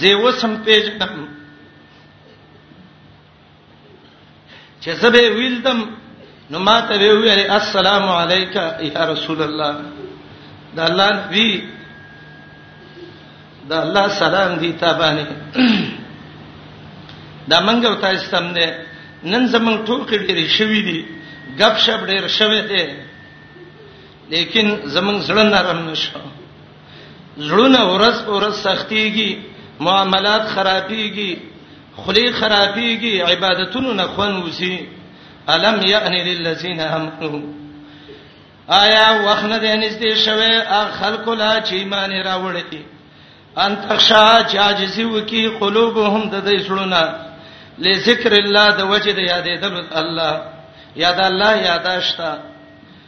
زه وسم پیژنم چې زبې ویلدم نو ما ته ویل السلام علیک یا رسول الله دا الله نبی دا الله سلام دی تابانه دا منګ او تاسو تم نه نن زمون ټول کې ډېر شوې دي غب شپ ډېر شوې ده لیکن زمون زړه نرم نشو زړونه ورس ورس سختيږي معاملات خرابيږي خلی خرابيږي عبادتونو نه خون وسی الم یان للذین امنوا آیا وخنه دې نږدې شوه ا خلق لا چې ایمان راوړي ان تخشا چاجزی وکي قلوبهم د دې سړونه لذکر الله د وجه د یادې د الله یاد الله یاداشتا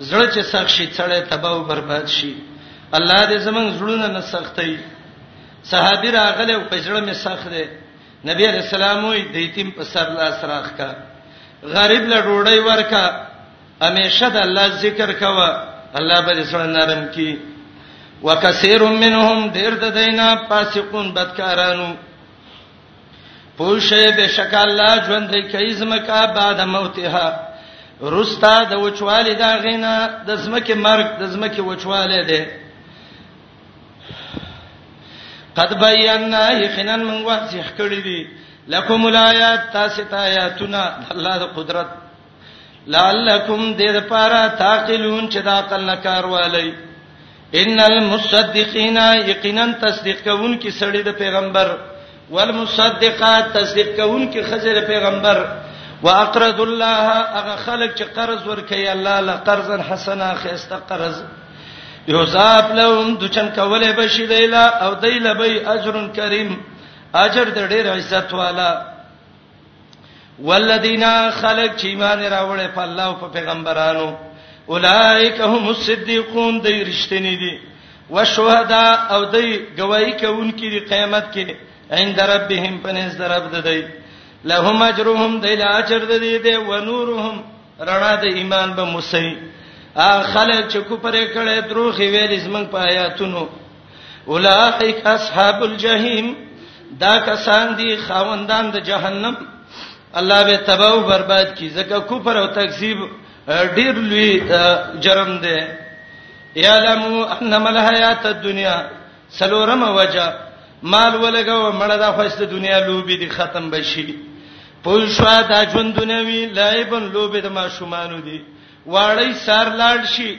زړه چې سخت شي څړې تباہ او برباد شي الله دې زمنګ زړونه نه سختي صحابي راغله او پجړه مې سخت ده نبی رسول الله وي د یتیم په سر لاس راخ کا غریب له ډوړی ورکا همیشه د الله ذکر کوا الله به سره نرم کی وکثیر منهم ډیر د دینه فاسقون بدکارانو پوشه به شک الله ژوند دی کوي زمکا بعد موتها رستا د وچوالی دا غینا د زمکه مرګ د زمکه وچوالی دی قد بینا یقینا من واضح کړی دی لکم الایات تاسو ته آیاتنا الله د قدرت لعلکم دې لپاره تعقلون چې دا عقل نه کار والی ان المصدقین یقینا تصدیق کوون کی سړی د پیغمبر والمصدقات تصدیق کوون کی خزر پیغمبر واقرض الله هغه خلک چې قرض ورکړي الله له قرضا حسنا خيسته قرض یوزاف لهم دچن کوله بشی دیلا او دیلا بی اجر کریم اجر د ډیر عزت والا والذین خلق چې ایمان راوړې په الله او په پیغمبرانو اولائک هم الصدیقون د رښتینی دي وشهدا او د گواہی کوونکې د قیامت کې عند ربهم پنځ درب د دی لهم اجرهم د اجر د دی دی و نورهم رڼا د ایمان به مسئی ا خلک چې کو پرې کړه دروغ ویل زمنګ په آیاتونو اولئک اصحاب الجحیم دا کسان دي خاوندان د جهنم الله به تباہ او برباد کی زکه کفر او تکذیب ډیر لوی جرم دی یعلمو انما الحیات الدنیا سلورم وجه مال ولګو مړه د خوسته دنیا لوبي دي ختم بشي پوه شو دا ژوند دنیوي لایبن لوبي د ماشومان دي واړی سار لاړ شي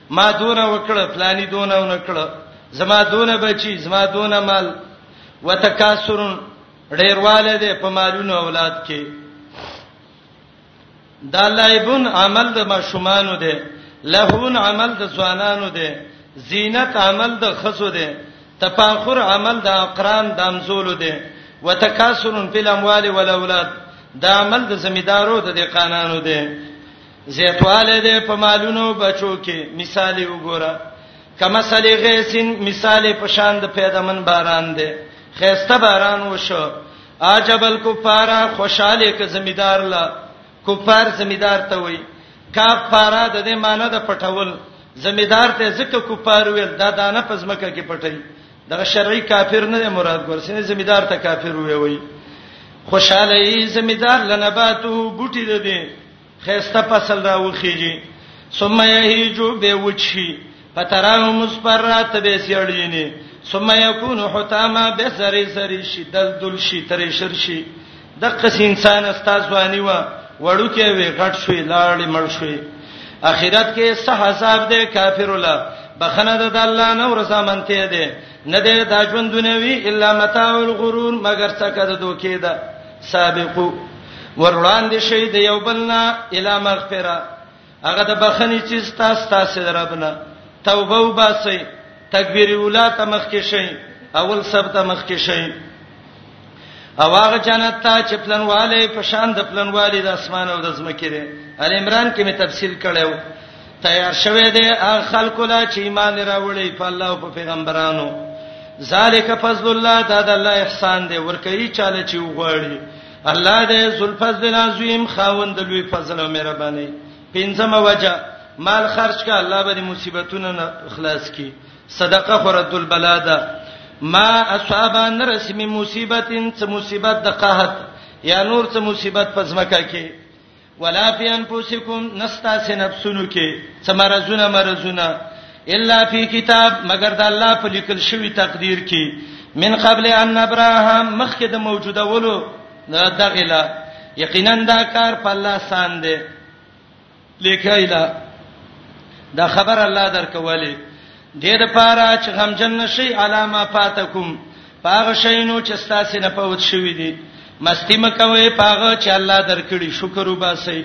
ما دونه وکړه پلاني دونه ونکړه زما دونه بچي زما دونه مال وتکاسرون ډیرواله دې په مالونو اولاد کې دا لایبون عمل د ماشومانو دی لهون عمل د ځوانانو دی زینت عمل د خسو دی تفاخر عمل د اقران د امزولو دی وتکاسرون فی الاموال والاولاد دا عمل د زمیدارو د قانانو دی زیاتواله دې په مالونو بچو کې مثال وګوره کما سلی غیسین مثال په شان د پیدامن باران دی خيسته باران وشو عجب الکفار خوشاله ک زمیدار لا کفار زمیدار ته وای کاف پارا د دې معنی د پټول زمیدار ته ځکه کفار ویل دا دانه پزمکه کې پټي دا شرعي کافر نه مراد ګورسینه زمیدار ته کافر وی وای خوشاله ای زمیدار لنباتو بوټي د دې خيسته فصل را وخیږي ثم يهيج به وچی فتراه مصفرا تبه سیړینی ثم يكون حتاما به سری سری شي دلدل شي ترې شر شي د قص انسان استاد ځواني و وړو کې وي غټ شوی لاړ مړ شوی اخرت کې سه حساب دې کافر الله بخنه د الله نو رسامنته دې نه دې دا ژوند دنیوي الا متاع الغرور مگر څه کده دوکې ده سابقو ور وړاندې شي د یو بلنا اله مغفرہ هغه د بخنی چې تاسو تاسو دربنه توبه وباسي تکبیر اوله ته مخ کې شي اول سب ته مخ کې شي او هغه جنت ته چې پلنواله په شان د پلنواله د اسمان او د زمکې ده ال عمران کې می تفصیل کړو تیار شوه دی هغه خلکو لا چې ایمان راوړی په الله او په پیغمبرانو ذالک فضل الله دا د الله احسان دی ورکوي چاله چې وغواړي الله دې ذوالفضل العظیم خاوند لوی فضل او مهرباني پنځمه وجه مال خرج کا الله به مصیبتونه خلاص کی صدقه خرد البلا ده ما اصحاب نرسم مصیبتین څه مصیبت د قحط یا نور څه مصیبت پزماکه کې ولا فی انفسکم نستا سنفسونو کې سمرزونه مرزونه الا فی کتاب مگر د الله په لیکل شوی تقدیر کې من قبل ان نبراها مخکې د موجوده ولو دغلا یقینا دا کار په الله سان دی لیکایلا دا خبر الله درکولې دې د پاره چې غمجن نشي علامه فاتکم پاغه شینو چې ستاسو نه پوت شوی دی مستی مکوي پاغه چې الله درکړي شکر وباسي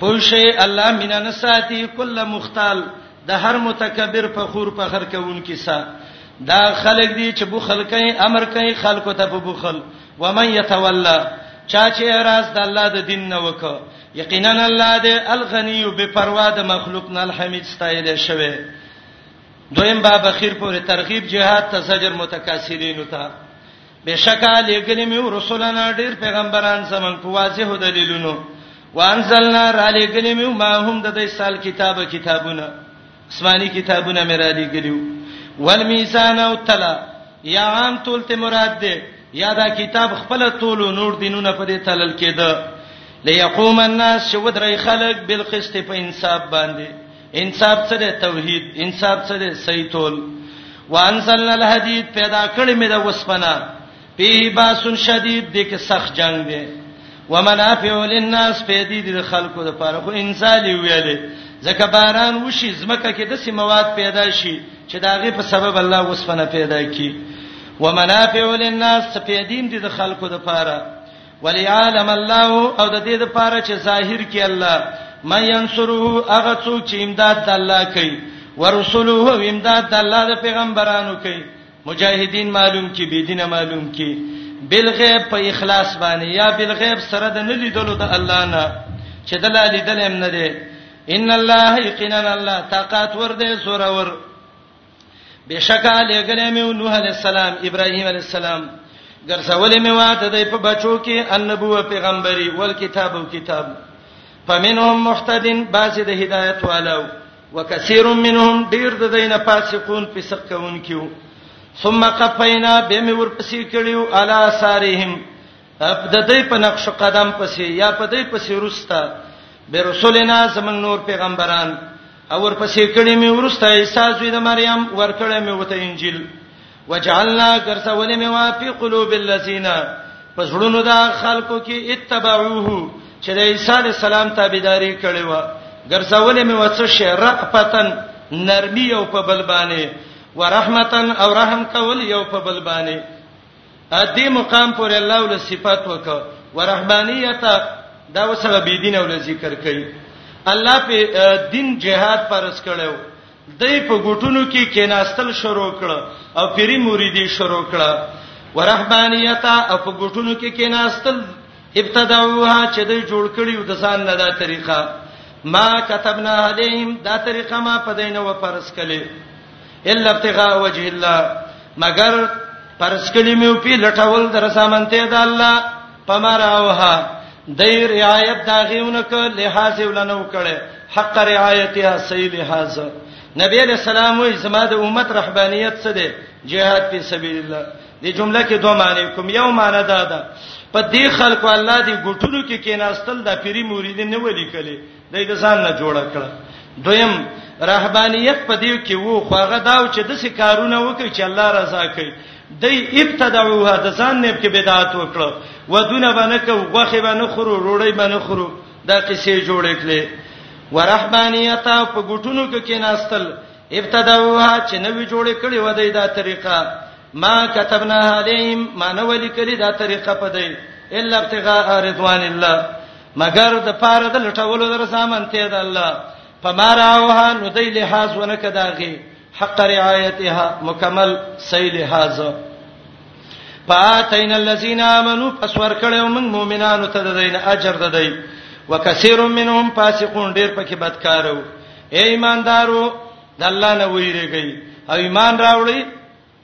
پوښي الله مینا نساتی کله مختال د هر متکبر فخور په خر کوون کیسه دا خلک دي چې بخل کوي امر کوي خلکو ته په بخل و من يتولى چا چې راز د الله د دین نه وکړ یقینا الله دې الغنی بے پروا د مخلوق نه الحمید ستایل شوی دویم باب اخیر پورې ترغیب جهاد ته زجر متکاسلین ته بشکا لګلې مې رسولنا ډېر پیغمبران سمن په واضح دلیلونو وانزلنا را لګلې مې ما هم د دې سال کتابه کتابونه آسماني کتابونه مې را لګلیو والمیزان او تلا یا عام تول ته مراد ده یا دا کتاب خپل تول نور دینونه په دې تلل کېده ليقوم الناس شودري خلق بالقسط په انصاف باندې انصاف څه دی توحید انصاف څه دی صحیح تول وانزلنا الحديد پیدا کړی مې د وسپنا په باسن شدید د کې سخت جنگ دی ومنافع للناس پیدې د خلکو د پاره خو انسان ویلې ځکه باران وشي زمکه کې د سي مواد پیدا شي چې داغه په سبب الله وسپنا پیدا کی ومنافع للناس پیدې د خلکو د پاره وليعلم الله او د دې لپاره چې ظاهر کې الله ما ينصره هغه څوک چې امداد د الله کوي ورسوله او امداد د الله د پیغمبرانو کوي مجاهدین معلوم کې بيدینه معلوم کې بالغیب په اخلاص باندې یا بالغیب سره د نه لیدلو د الله نه چې د الله لیدل هم نه دی ان الله یقینا الله طاقت ور دې سورور بشکا لګلې مې نوح عليه السلام ابراهيم عليه السلام ګرځولې مې واته د په بچو کې النبوه پیغمبري ول کتاب او کتاب فمنهم محتدن باز د هدایت والو وکثیر منهم ډیر د دینه فاسقون فسق کوونکیو ثم قفینا بهم ورپسې کړیو علی سارهم د دې په نقش قدم پسې یا په دې پسې ورستا به رسولنا زمنګ نور پیغمبران او ورپسې کړي مې ورستا عیسی زوی د مریم ورکړې مې وته انجیل وجعلنا کرسول مې وا فی قلوب الذین پسړونو دا خلکو کې اتبعوه چې د عیسی علی السلام تابعداري کړي و ګرځول مې وڅ شرق پتن نرمي او په بلبانه ورحمتن او رحم کول یو په بلبانه دې مقام پر الله ول صفات وک ورحمانیت دا وسره بی دین ول ذکر کوي الله په دین جهاد پرس کړو دای په ګټونو کې کیناستل شروع کړ او پیری مریدي شروع کړ ورحمانیت او په ګټونو کې کیناستل ابتداوها چې دوی جوړ کړی و د ځان نه دا طریقه ما كتبنا عليهم دا طریقه ما په دینه و پرس کړي الا ابتغاء وجه الله مگر پرس کړی مې په لټول در سامنته د الله پمراوها دای رعایت داغیونه ک لحاظ ولنو کړي حق رعایتها صحیح لحاظ نبی علیہ السلام وی زما د امت رهبانیت څه دی jihad فی سبیل الله دې جمله کې دوه معنی کوم یو معنی دا ده په دې خلکو الله دې ګټونو کې کیناستل د پیری مریدین نه ولي کړي دای د ځان نه جوړ کړ دویم رهبانیت په دیو کې وو خو هغه داو چې د څه کارونه وکړي چې الله رضا کوي دای ابتدعوها د ځان نه کې بدعت وکړه ودونه باندې کو غوخه باندې خورو روړی باندې خورو دا قصې جوړې کړې ورهبانیت په ګټونو کې کېناستل ابتدعوها چې نوې جوړې کړې و دای دا طریقه ما كتبنا عليهم ما نو لیکلی دا طریقه په دی الا ابتغاء رضوان الله مگر د پاره د لټولو در سامان ته د الله فماراوها نو دی لحاظ ونکه داغي حق رعایتها مکمل صحیح لحاظ فاتین الذین آمنو پس ور کړو موږ مؤمنانو ته د دین اجر د دی وکثیر منهم فاسقون ډیر پکې بدکارو اے ایماندارو د الله نه ویریږي او ایمان راوړئ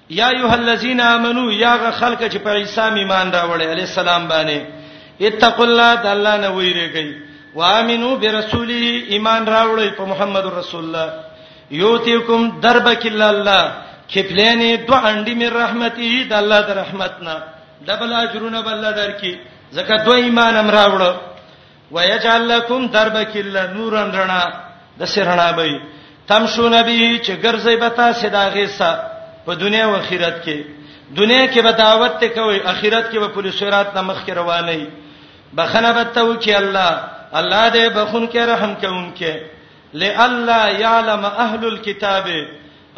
یا ایه الذین آمنو یا غ خلق چې په عیسی ایمان راوړی علی السلام باندې اتقوا الله تعالی نه ویریږي وامنو برسوله ایمان راوړی په محمد رسول الله یوتیکم دربک الله کفلین دو انډی من رحمته د الله د رحمتنا دبل اجرونه بل درکې زکه دوی ایمان امر راوړو ويجعل لكم دربا كلا نورا رنا د سرنا به تمشون به چې ګرځي به تاسو دا غیسه په دنیا او آخرت کې دنیا کې به دعوت ته کوي آخرت کې به پولیسورات نه مخ کې روانه وي بخنه به تو کې الله الله دې بخون کې رحم کوونکې لالا يعلم اهل الكتاب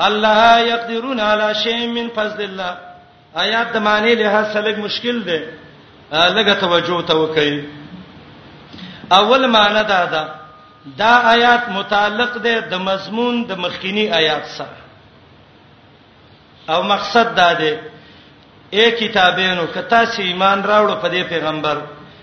الله يقدرون على شيء من فضل الله آیات د معنی له سلګ مشکل دی لګه توجه ته وکړئ اول معنی دا ده دا آیات متعلق ده د مضمون د مخکینی آیات سره او مقصد دا ده اے کتابینو کتا سی ایمان راوړو په دې پیغمبر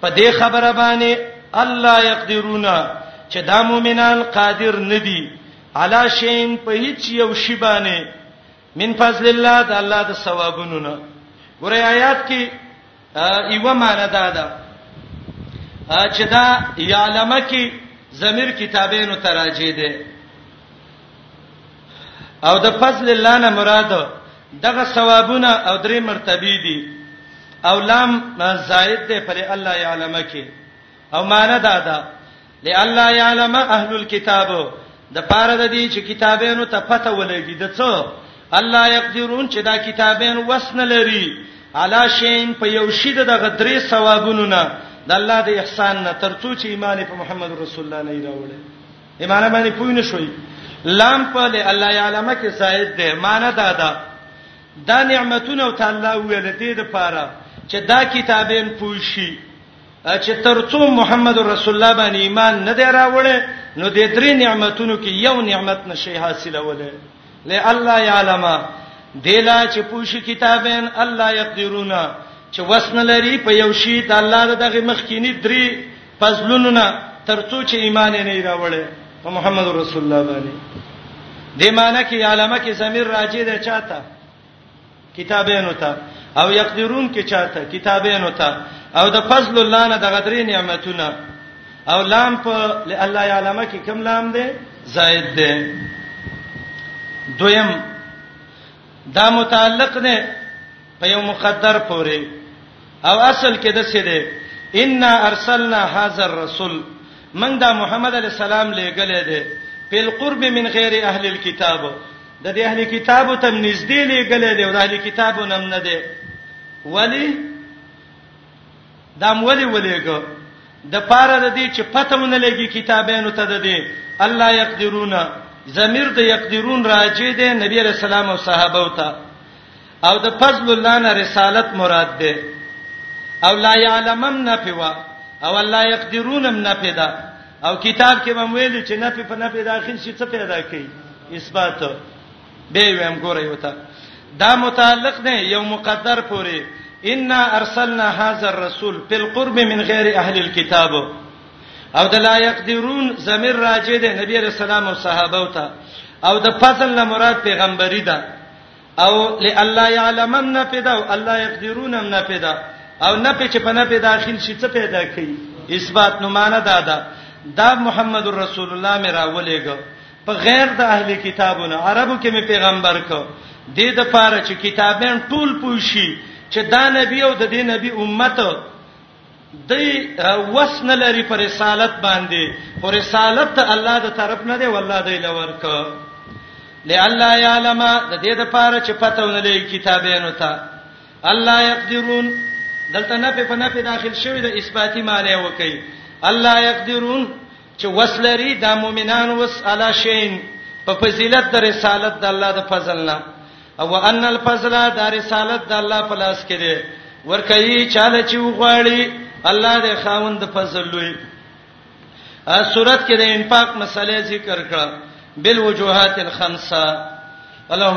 په دې خبره باندې الله يقدرون چې دا مؤمنان قادر ندي علا شین په هیڅ یو شی باندې من فضل الله د الله د ثوابونو نه ګوره آیات کې ایو معنا دا ده چې دا یعلم کې ضمیر کتابینو تراجه ده او د فضل الله نه مراد دغه ثوابونه او درې مرتبه دي او لام زائد ده پر الله یعلم کې او معنا دا ده لئلا یعلم اهل الكتاب د پاره د دې چې کتابونو ته پته ولګي د څو الله یقدرون چې دا کتابین وسنه لري علا شین په یو شی دغه درې ثوابونو نه د الله د احسان نه ترڅو چې ایمان په محمد رسول الله نه راوړي ایمان باندې پوی نه شوي لام په الله یعلم کې زائد ده معنی دا ده دا نعمتونه او تعالی ویل دي د پاره چې دا کتابین پوی شي چې ترڅو محمد رسول الله باندې ایمان نه دی راوړی نو د درې نعمتونو کې یو نعمت نشي حاصلوله لالا يعلم دلا چې پوښ کتابین الله يقدرون چې وسن لري په یو شی د الله دغه مخکینی درې فضلونو نه ترڅو چې ایمان نه راوړي په محمد رسول الله باندې د معنی کې علامه کې زمير راځي د چاته کتابینو ته او یقدرون کې چاته کتابینو ته او د فضل الله نه د غدري نعمتونه او لام په الله یعلم کې کم لام دی زائد دی دویم دا متعلق دی په یو مقدر پورې او اصل کې د څه دی ان ارسلنا هذا الرسول من دا محمد علی السلام لګلې دی په قرب من غیر اهل الكتاب د دې اهل کتابو تم نږدې لګلې دی او د اهل کتابو نم نه دی ولی دام ولی ولېګو د پاره د دې چې پته مونږ لګي کتابانو ته د دې الله یقدرون ضمیر د یقدرون راځي د نبی رسول الله او صحابه او ته او د فضل الله نه رسالت مراد ده او لا يعلمم نفوا او لا يقدرونم نفدا او کتاب کې به ویل چې نفي په نفي داخل شي څه پیدا کوي اثبات به ویم ګورې وتا دا متعلق نه یو مقدر پورې ان ارسلنا هذا الرسول في القرب من غير اهل الكتاب او د لا يقدرون زمير راجه ده نبی رسول الله او صحابه او ته او د فضل نه مراد پیغمبري ده او لالا يعلمن نفدا او الله يقدرون نفدا او نفي چې په نفي داخل شي څه پیدا کوي اثبات نو معنا دا ده دا محمد رسول الله مې راولېګو په غیر د اهلي کتابونو عربو کې مې پیغمبر کو د دې لپاره چې کتابین ټول پوښي چې دا نبی او د دې نبی امت دی وس نه لري پر رسالت باندې پر رسالت ته الله د طرف نه دی والله دی لور ک لالا یعلم د دې د پاره چې پته ونلې کتابینو ته الله یقدرون دلته نه په نه په داخل شوی د اثباتی معنی وکي الله یقدرون چې وسلري د مؤمنان وس علا شین په فضیلت د رسالت د الله د فضل نه او ان الفضل د رسالت د الله په لاس کې دی ورکه چاله چې وغواړي الله د خاوند فضل لوی ا صورت کې د انفاق مسله ذکر کړه بالوجوهات الخمسه اللهم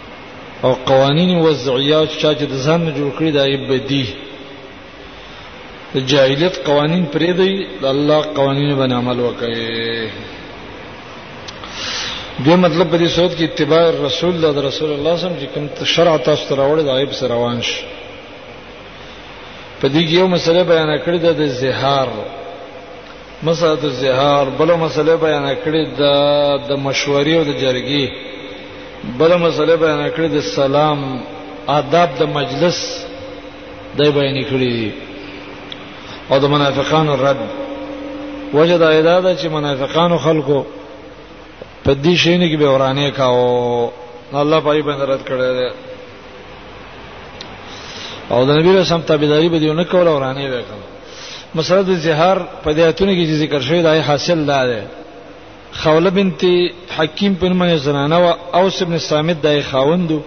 او قوانین وضعیات چې د ځان نه جوړ کړی دا ابدی د جاهلیت قوانین پرې دی د الله قوانین باندې عمل وکړي دې مطلب په دې صورت کې اتباع رسول الله د رسول الله صم چې کوم شرع تاسو ته راوړی دا غیب سره روان شي په دې کې یو مسله بیان کړې ده د زهار مسله د زهار بل مسله بیان کړې د د مشورې او د جرګې بل مسله بیان کړې د سلام آداب د مجلس دای بیان کړې او د منافقانو رد وجه دا ایدا ده چې منافقانو خلکو په دې شین کې به ورانه کاو الله پای باندې رد کړی دی او د نبی رسول تابعداري به دیونه کوله ورانه وکړه مسله د زهر په دې اتونه کې چې ذکر شوی دی حاصل دا دی خوله بنت حکیم په نوم زنانه او اوس ابن صامت دای خاوندو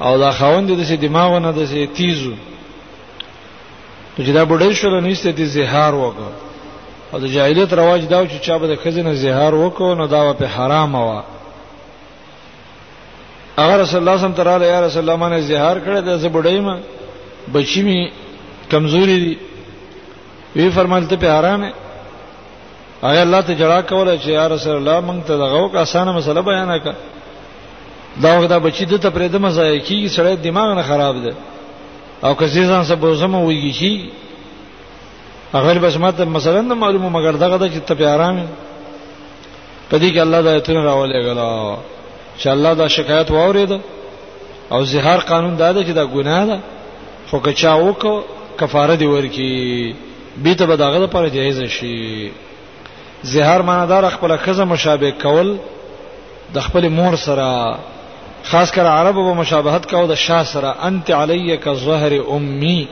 او دا خاوند د سي دماغونه د سي تیزو چې دا بډای شو نو نشته دي زهار وکړه او د جاهلیت رواج دا چې چا به د خزینه زهار وکړو نو دا په حرام و اگر رسول الله صلی الله علیه یا رسول الله باندې زهار کړی دا زه بډای ما بچی می کمزوري دي وی فرمایل ته په حرام اے الله ته جړه کوله چې یا رسول الله مونږ ته دغه وک اسانه مسله بیان کړه دا وخت دا بچی د ته پرېدمه ځای کیږي سړی دماغ نه خراب دی او که ځان سره بوزم ویږي شي هغه بس ماته مثلا نه معلومه مګر دغه د چې ته په آرام په دې کې الله د ایتونه راولې غلا چې الله دا شکایت واورید او زهار قانون دا دی چې دا ګناه ده خو که چا وکړو کفاره دی ورکی بیت به داغه لپاره جایز شي زهار معنا دار خپل خزه مشابه کول د خپل مور سره خاص کر عربو په مشابهت کاو د شاه سره انت علی ک ظهر امي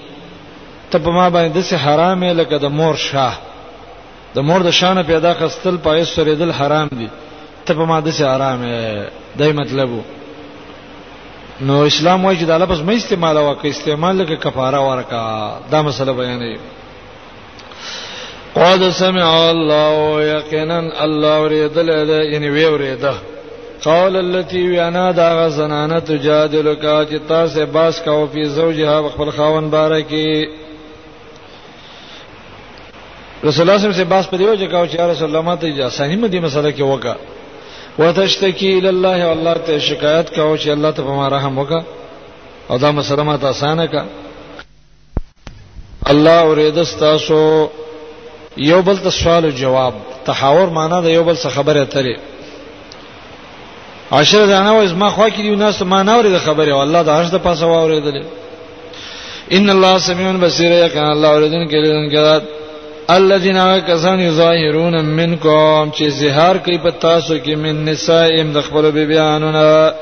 ته په ما باندې د سه حرام لکه د مور شاه د مور د شان پیدا خستل پای سره دل حرام دي ته په ما د سه حرام دای مطلب نو اسلام وايي چې دا لفظ مې استعمال وکړ استعمال لکه کفاره ورکا دا مسله بیانې قد سمع الله یقینا الله ورېدل ده ان وی ورېده قول التي وانا دا زنانه تجادل کا چې تاسو باس کاو په زوجها خپل خاون باره کې رسول الله صلی الله علیه وسلم باس په دیو چې کاو چې رسول الله ماته اجازه نه مدي مسله کې وکا وتشتکی ال الله والله ته شکایت کاو چې الله ته په ما رحم وکا او دا مسله ماته اسانه کا الله اورید تاسو یو بل ته سوال او جواب تحاور معنا د یو بل څه خبره ترې عشر دانه وز ما خو کې دی ناس ما نه اورید خبره او الله د عرش د پاسه واوریدل ان الله سميع بصير یقین الله اوریدن کې لرون کې الذين كسان يظاهرون منكم چې زهار کوي په تاسو کې من نسائم د خپل بیبيانو نه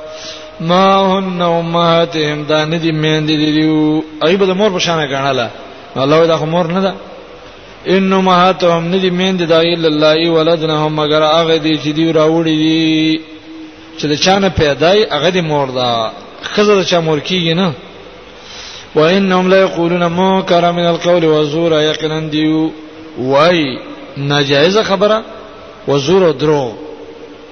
ما هن امهاتهم دا ندی مین دی دیو ایبه د مور په شان غناله الله دا خو مور نه ده ان امهاتهم ندی مین دی دا الا الله ولدنهم مگر هغه دی چې دی راوړي دي چې د چانه پیدای هغه دی مور ده خزه د چا مور کیږي نه وانهم لا یقولون منکر من القول وزور یقینا دیو وای ناجایز خبره وزور او درو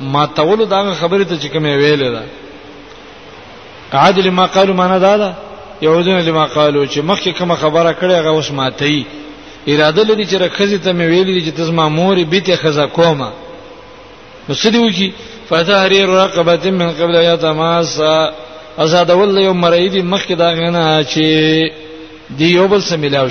ما تولو دا خبره ته چې کوم ویل ده عادل ما قالو معنا دا ده یودون لما قالو چې مخکې کوم خبره کړې هغه اوس ماتي اراده لري چې رخصه ته مې ویلې چې تاسو ما مور به ته خزا کومه نو سدي وکی فتحرير رقبه من قبل يا تماس آزاد ول یو مرید مخکې دا غنه چې دی یو بل سره ملاوي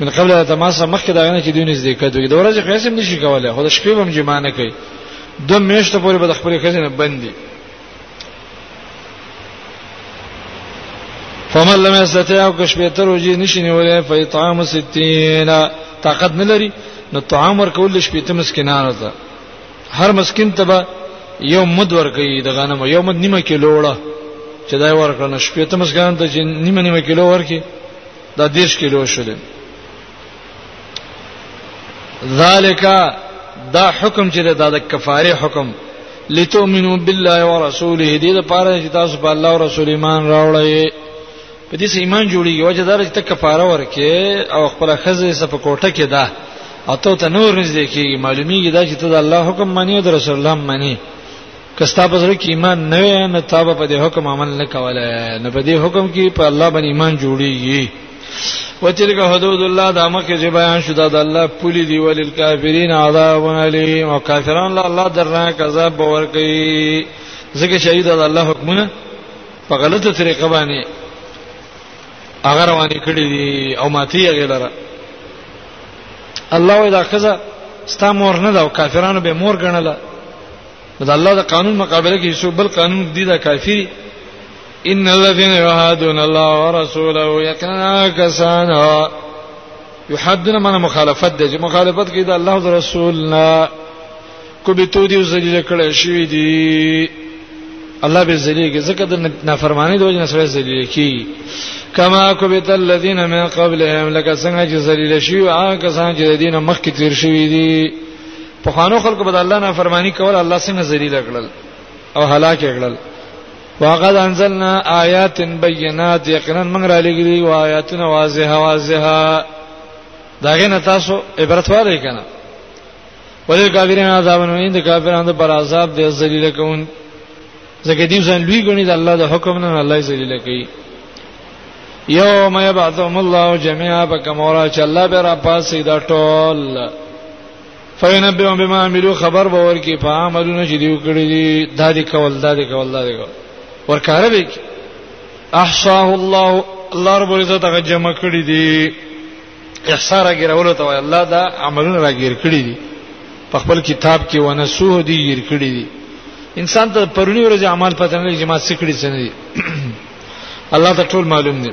من قبل تماسه مخکې دا نه چې دوی نږدې کېدو د ورځې خیسه هم نشي کولای خو د شپې هم جما نه کوي دو میشته پورې به د خپل خزینه بندي فمن لم يستطيع او کښ به تر وجې نشي نیولې فیطعام 60 طاقت نه لري نو طعام ورکول شپې ته مسکینانو ته هر مسکین ته به یو مد ورکړي د غنم یو مد نیمه کیلو وړه چې دا ورکړنه شپې ته مسکینانو ته چې نیمه نیمه کیلو ورکړي دا دیش کیلو شو دی ذالک دا حکم چې دا د کفاره حکم لتؤمنو بالله ورسوله دې د پاره چې تاسو په الله او رسول ایمان راوړی په دې سې ایمان جوړیږي وجه دا چې ته کفاره ورکې او خپل خزه سره په کوټه کې ده او ته ته نور نږدې کیږي معلومیږي دا چې ته د الله حکم مانی او د رسول الله مانی کستا په زړه کې ایمان نه وي نو تا به په دې حکم عمل نه کوله نو په دې حکم کې په الله باندې ایمان جوړیږي وتلک حدود الله دا مکه چې بیان شو دا د الله پولی دی ولل کافرین عذاب علی او کافرون له الله درناک عذاب باور کوي ځکه شهید د الله حکمونه په غلطه طریقه باندې هغه روانې کړې دي او ماتي هغه لره الله وی دا خزه ستا مور نه دا کافرانو به مور ګڼله دا الله د قانون مقابله کې شو بل قانون دی دا کافی ان الذين يحادون الله ورسوله يكنا كسانا يحدنا من مخالفت دي مخالفت کې دا الله او رسولنا کو به تو دی ذلیل کړه شوی دی الله به ذلیل کې زکه د نافرمانی د وجه نه سره ذلیل کی کما کو بیت الذین من قبلهم لکه څنګه چې ذلیل شوی هغه څنګه چې دینه مخکې تیر شوی دی په خوانو خلکو بد الله نه فرمانی کول الله څنګه ذلیل کړل او هلاک کړل وقد انزلنا آیات بینات یقینا موږ را لګلی و آیاتنا واضحه واضحه داغه نه تاسو عبرت واره کنه ولې کافرین عذابونه اند کافرانو پر عذاب دې ذلیل کون زکه دې ځان لوی غنی د الله د حکم نه الله ذلیل کوي یوم یبعثهم الله جميعا بکمورا چې الله به را پاسې دا ټول فینبهم بما عملو خبر باور کې په عملونو چې دیو کړی دي دا دي کول دا دي کول دا دي کول ورکاره به کې احصاه الله الله رب عزت هغه جمع کړی دي احصار غیرولو ته الله دا عملونه راګیر کړی دي په خپل کتاب کې ونسوه دي غیر کړی دي انسان ته پرونی ورځ اعمال پته نه لګي چې ما څه کړی څه نه دي الله ته ټول معلوم دي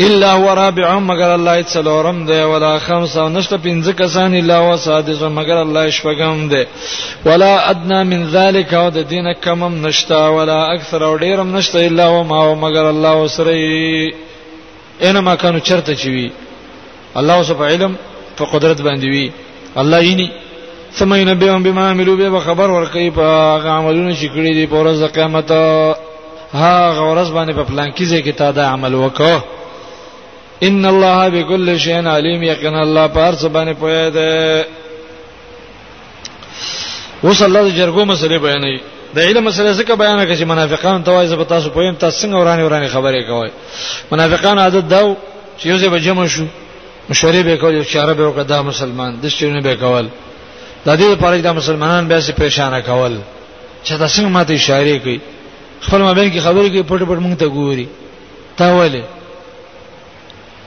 الا هو رابعهم مگر الله څلورم دی ولا خمسه نشته پنځه کسان الا هو سادس مگر الله شپږم دی ولا ادنا من ذلك او د دین کمم نشتا ولا اکثر او ډیرم نشته الا هو ما مگر الله سره انما كانوا چرته چوي الله سب علم په قدرت باندې وی الله یې ثم ينبئهم بما عملوا به خبر ورکړي په هغه عملونه چې کړی دي په ورځ قیامت هغه ورځ باندې په پلان کې ځکه تا دا عمل وکړه ان الله بكل شيء عليم یقینا الله پارس باندې پوهه ده اوس الله د جرګو مسلې بیانوي د علم مسله څخه بیان کړي چې منافقان ته وایي زه به تاسو پویم تاسو څنګه ورانه ورانه خبرې کوي منافقان عادت داو چې یو ځای به جمع شو مشورې به کول چې عرب یو کدا مسلمان د شتونه به کول د دې لپاره چې مسلمانان به سي پریشان کول چې دا څنګه ماته اشاره کوي خپل مابین کې خبرې کوي پټ پټ مونږ ته ګوري تا ولې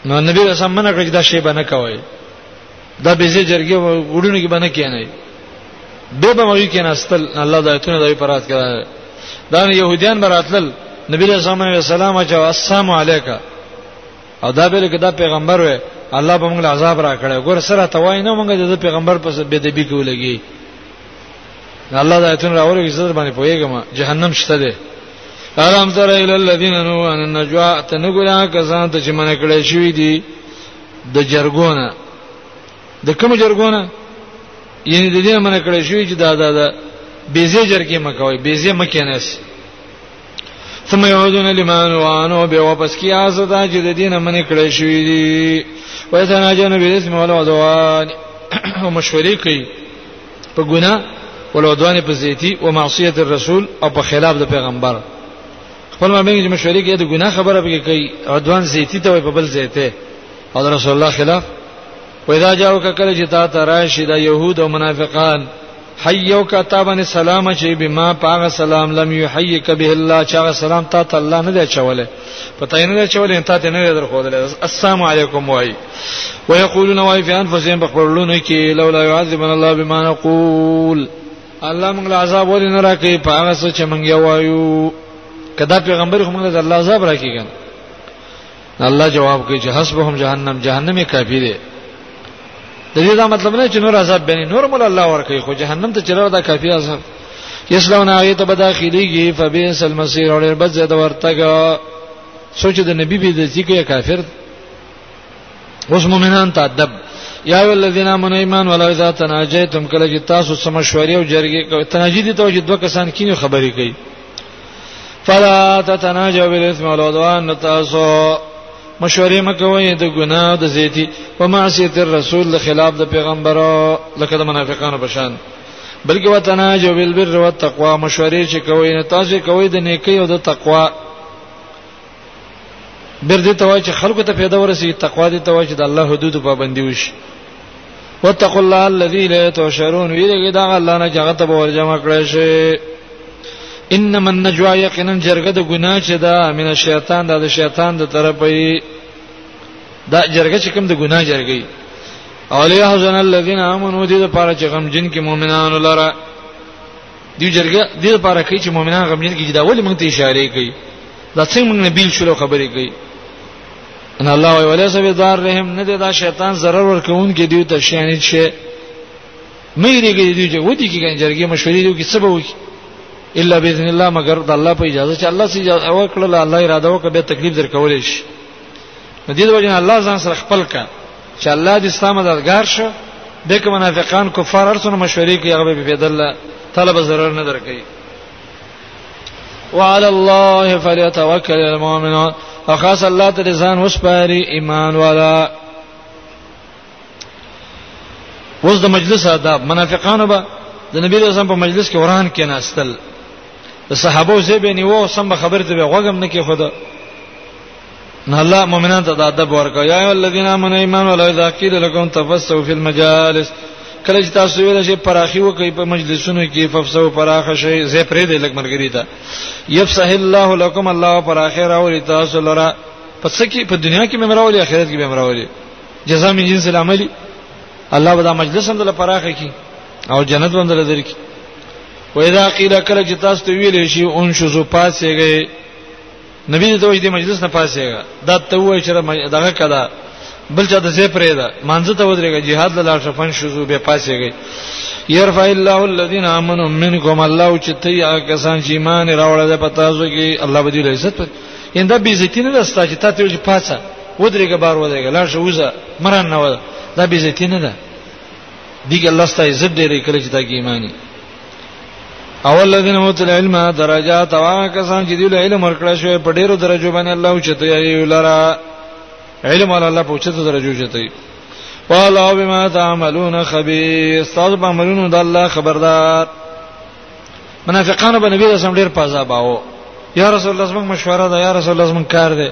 نو نبی رسول منه کړی دا شی باندې کوي دا به زی جرګه وړونو کې باندې کینای به به وی کیناستل الله دا ایتونه دوی پرات کړه دا يهوديان براتل نبی رسول الله والسلام چې السلام علیکا او دا به دا پیغمبر وي الله به موږ عذاب را کړی ګور سره توای نه موږ د پیغمبر په بے دبی کې ولګي الله دا ایتونه راوړي عزت باندې پويګم جهنم شته ده الم تر الى الذين نو ان نجوا تنغلا کسان ته چې من کړی شوی دي د جرګونه د کوم جرګونه یعنی د دې منه کړی شوی چې دا دا دا بیزه جرګې مکوي بیزه مکینس ثم يعودون لما وانو به واپس کی آزتا چې د دینه منه کړی شوی دی وای ته نه جن به اسم ولا عدوان او مشورې کوي په ګناه ولودوان په زیتی او معصیت الرسول او په خلاف د پیغمبر خپل مابین چې مشورې کې د ګناه خبره به کوي او دوان زیتی ته په بل زیته او رسول الله خلاف پیدا جاو کله چې تا ته راشي د يهود او منافقان حيو کتابن سلام چې بما پاغه سلام لم يحيك به الله چې هغه سلام تا ته الله نه دی چوله پته یې نه دی چوله تا ته نه در خو دل السلام علیکم وای ويقولون وای فی انفسهم بخبرلون کې لولا يعذبنا الله بما نقول الله موږ له عذاب ولې نه راکې په هغه څه چې موږ یې وایو کدا پیغمبر خو موږ له الله عذاب راکې کنه الله جواب کوي چې حسبهم جهنم جهنم کافی دی د دې دا مطلب نه چې نور عذاب بني نور مول الله ورکه خو جهنم ته چلو دا کافی عذاب یسلون هغه ته بداخليږي فبئس المصير اور بد زده ورتګه سوچ د نبی به د ذکر کافر اوس مؤمنان ته ادب یا الذین آمنوا ایمان ولا اذا تناجیتم کله چې تاسو سم شوري او جرګې کوي تناجی دي ته چې دوه کسان کینو خبرې کوي فلا تتناجوا بالاثم والعدوان تاسو مشورې مکوئ د ګناه د زیتی په معصیت الرسول د خلاف د پیغمبرو لکه د منافقانو په شان بلکې وتناجوا بالبر والتقوا مشورې چې کوئ نه تاسو کوئ د نیکی او د تقوا بیر دې ته وای چې خلکو ته پیدا ورسي تقوا دې ته وای چې د الله حدود پابندي وشي واتقوا الله الذي لا تشرون ویلګي دا الله نه جګه ته ورجمع کړی شي انما النجوا یقینا جرګه د ګناه چې دا من شیطان دا د شیطان د طرفه دا جرګه چې کوم د ګناه جرګي اولیا حسن الذين امنوا دې لپاره چې غم جن کې مؤمنانو لره دی جرګه دې لپاره کوي چې مؤمنان غمجن کې دا ولې مونږ ته اشاره کوي دا څنګه مونږ نبیل شلو خبرې کوي ان الله وی ولا سبي دار رحم نه دا شیطان zarar ورکون کې دی ته شانې شي مې ریګې دی چې ودی کې ګن جرګه مشورې دی کې سبب وکي الا باذن الله مگر د الله په اجازه چې الله سي اجازه وکړه الله اراده وکړه به تکلیف درکول شي د دې وجه نه الله ځان سره خپل کا چې الله دې ستا مددگار شه دغه منافقان کفار ارسونه مشورې کوي هغه به پیدل طلب ضرر نه درکې وعلى الله فليتوكل المؤمنون فخاص الله ته ځان وسپاري ایمان والا اوس د مجلس آداب منافقانو به د نبی رسول الله په مجلس کې وران کې ناستل د صحابه زې به نیو سم خبر ته به غوګم نه کې خود نه الله مؤمنان ته د ادب ورکا یا ایو الذین آمنوا ایمان ولا اذا قیل لكم تفسحوا فی المجالس کله چې تاسو ویل شي پراخي وکي په مجلسونو کې ففسو پراخه شي زه پرې دې لګ مرګري تا یفسح الله لكم الله پراخه راولي تاسو لرا پس کې په دنیا کې مې مراولي آخرت کې مې مراولي جزاء من جنس العمل الله به دا مجلس هم دل پراخه کی او جنت هم دل درکی و اذا قيل کله چې تاسو ته ویل شي اون شزو پاسېږي نبی ته وایي د مجلس نه پاسېږي دا ته وایي چې دغه کړه بل چا د زی پرې ده مانځه ته ودرېږي jihad له لار شفن شزو به پاسېږي يرفع الله الذين امنوا منكم الله چې ته یا کسان چې ایمان راوړل په تاسو کې الله به دې عزت ورکړي انده بي عزت نه راستا چې تاسو پاسه ودرېګه بار ودرېګه لاړ شو وزه مران نه ودا دا به زیتی نه ده دیګ الله ستای عزت ډېرې کړې چې دا کې ایمانی اول الذين اوتل علم درجات وا کسان چې دی علم ورکړل شوی په ډېرو درجو باندې الله اوچته یې لرا علم الله په اوچته درجو چته والله بما تعملون خبير استاد په عملونو د الله خبردار منافقانو باندې به سم ډېر پازا باو یا رسول الله زموږ مشوره ده یا رسول الله زموږ کار ده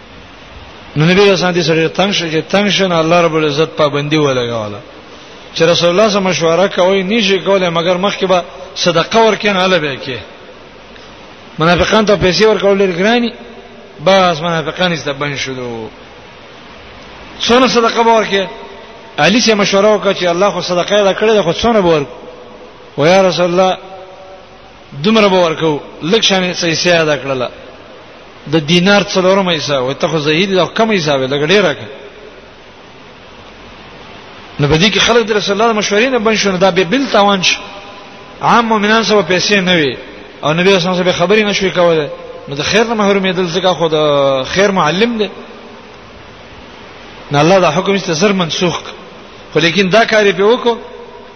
نو نبی اسان دې سره تنگ شې چې تنگ شنه الله رب العزت پابندي ولګاوله چې رسول الله سره مشوره کوي نشي کوله مګر مخکې به صدقه ورکین اله به کې منافقان ته پیسې ورکول لري ګرانی بس منافقان استبن شلو څونه صدقه به ورکې علي سره مشوره وکړه چې الله خو صدقه دا کړې خو څونه به ورک و یا رسول الله دومره به ورکو لک شانې صحیح سي ادا کړل د دینار څلورم ایسا وي ته خو زهید د کم ایسا وي لګ ډیر راکړه نو بدی کې خلک د رسول الله مشورې نه بن شونه دا به بل تاوان شي عام مؤمنان سره پیسې نه وي او نبی اسلام سره خبرې نشوي کوله نو د خیر نه محرومې دل ځکه خو د خیر معلم دی نه الله دا حکم است زر منسوخ خو لیکن دا کاری په وکړو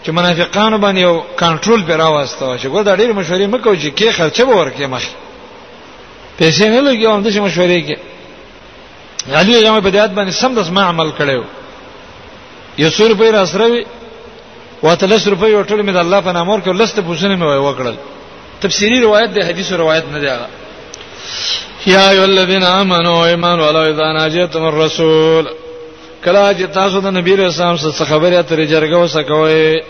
چې منافقانو باندې یو کنټرول پر راوستو چې ګور دا ډېر مشورې مکو چې کې خرچه به ورکې مخ پیسې نه لګي هم د مشورې کې علي یې په دې یاد باندې سم د سم عمل کړو یو سور په را سره وي وته لس روپۍ ورټول مې د الله په نامور کې لسته پوښتنه مې وکړل تفسیری روایت د حدیث روایت نه دی هغه یا ایو الذین آمنو ایمان ولو اذا ناجیتم الرسول کله چې تاسو د نبی رسول الله څخه خبرې اترې جرګه وسکوي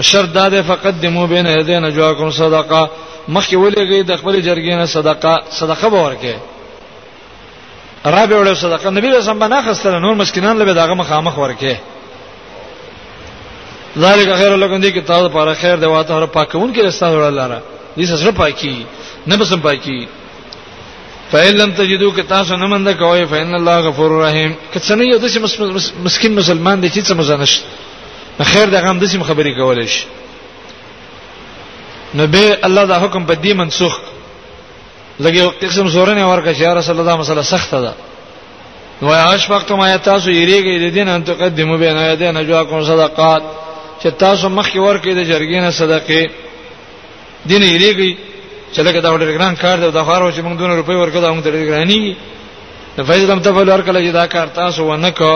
شرط دا ده فقط دمو بین هدین جواکم صدقه مخکې ولېږي د خپل جرګې نه صدقه صدقه به ورکه رابع وړو صدقه نبی رسول الله نه خستل نور مسکینان له داغه مخامخ ورکه ذالک خیر لکم دی کتاب پر خیر دی واته هر پاکون کې استاد وړل لاره دې سره پاکي نه بسم پاکي فإن لم تجدوا که تاسو نه مند کوئ فإن الله غفور رحیم که څنګه یو داسې مسکین مسلمان دی چې څه مزنش خیر دغه هم داسې خبرې کولې شي نو به الله دا حکم په دې منسوخ لګي قسم زورنه ورکه چې رسول الله مسله سخته ده نو عاش وخت ما تاسو یریږي د دین ان تقدمو بین یدین جواکم صدقات چې تاسو مخکې ورکې د جرګینه صدقه دین یې ریږي چې لکه دا ډېر ګران کار دی دا خارو چې موږ دونه روپۍ ورکړو دا موږ ته ډېر ګراني د فیض لم تفعل هر کله چې دا کار تاسو ونه کو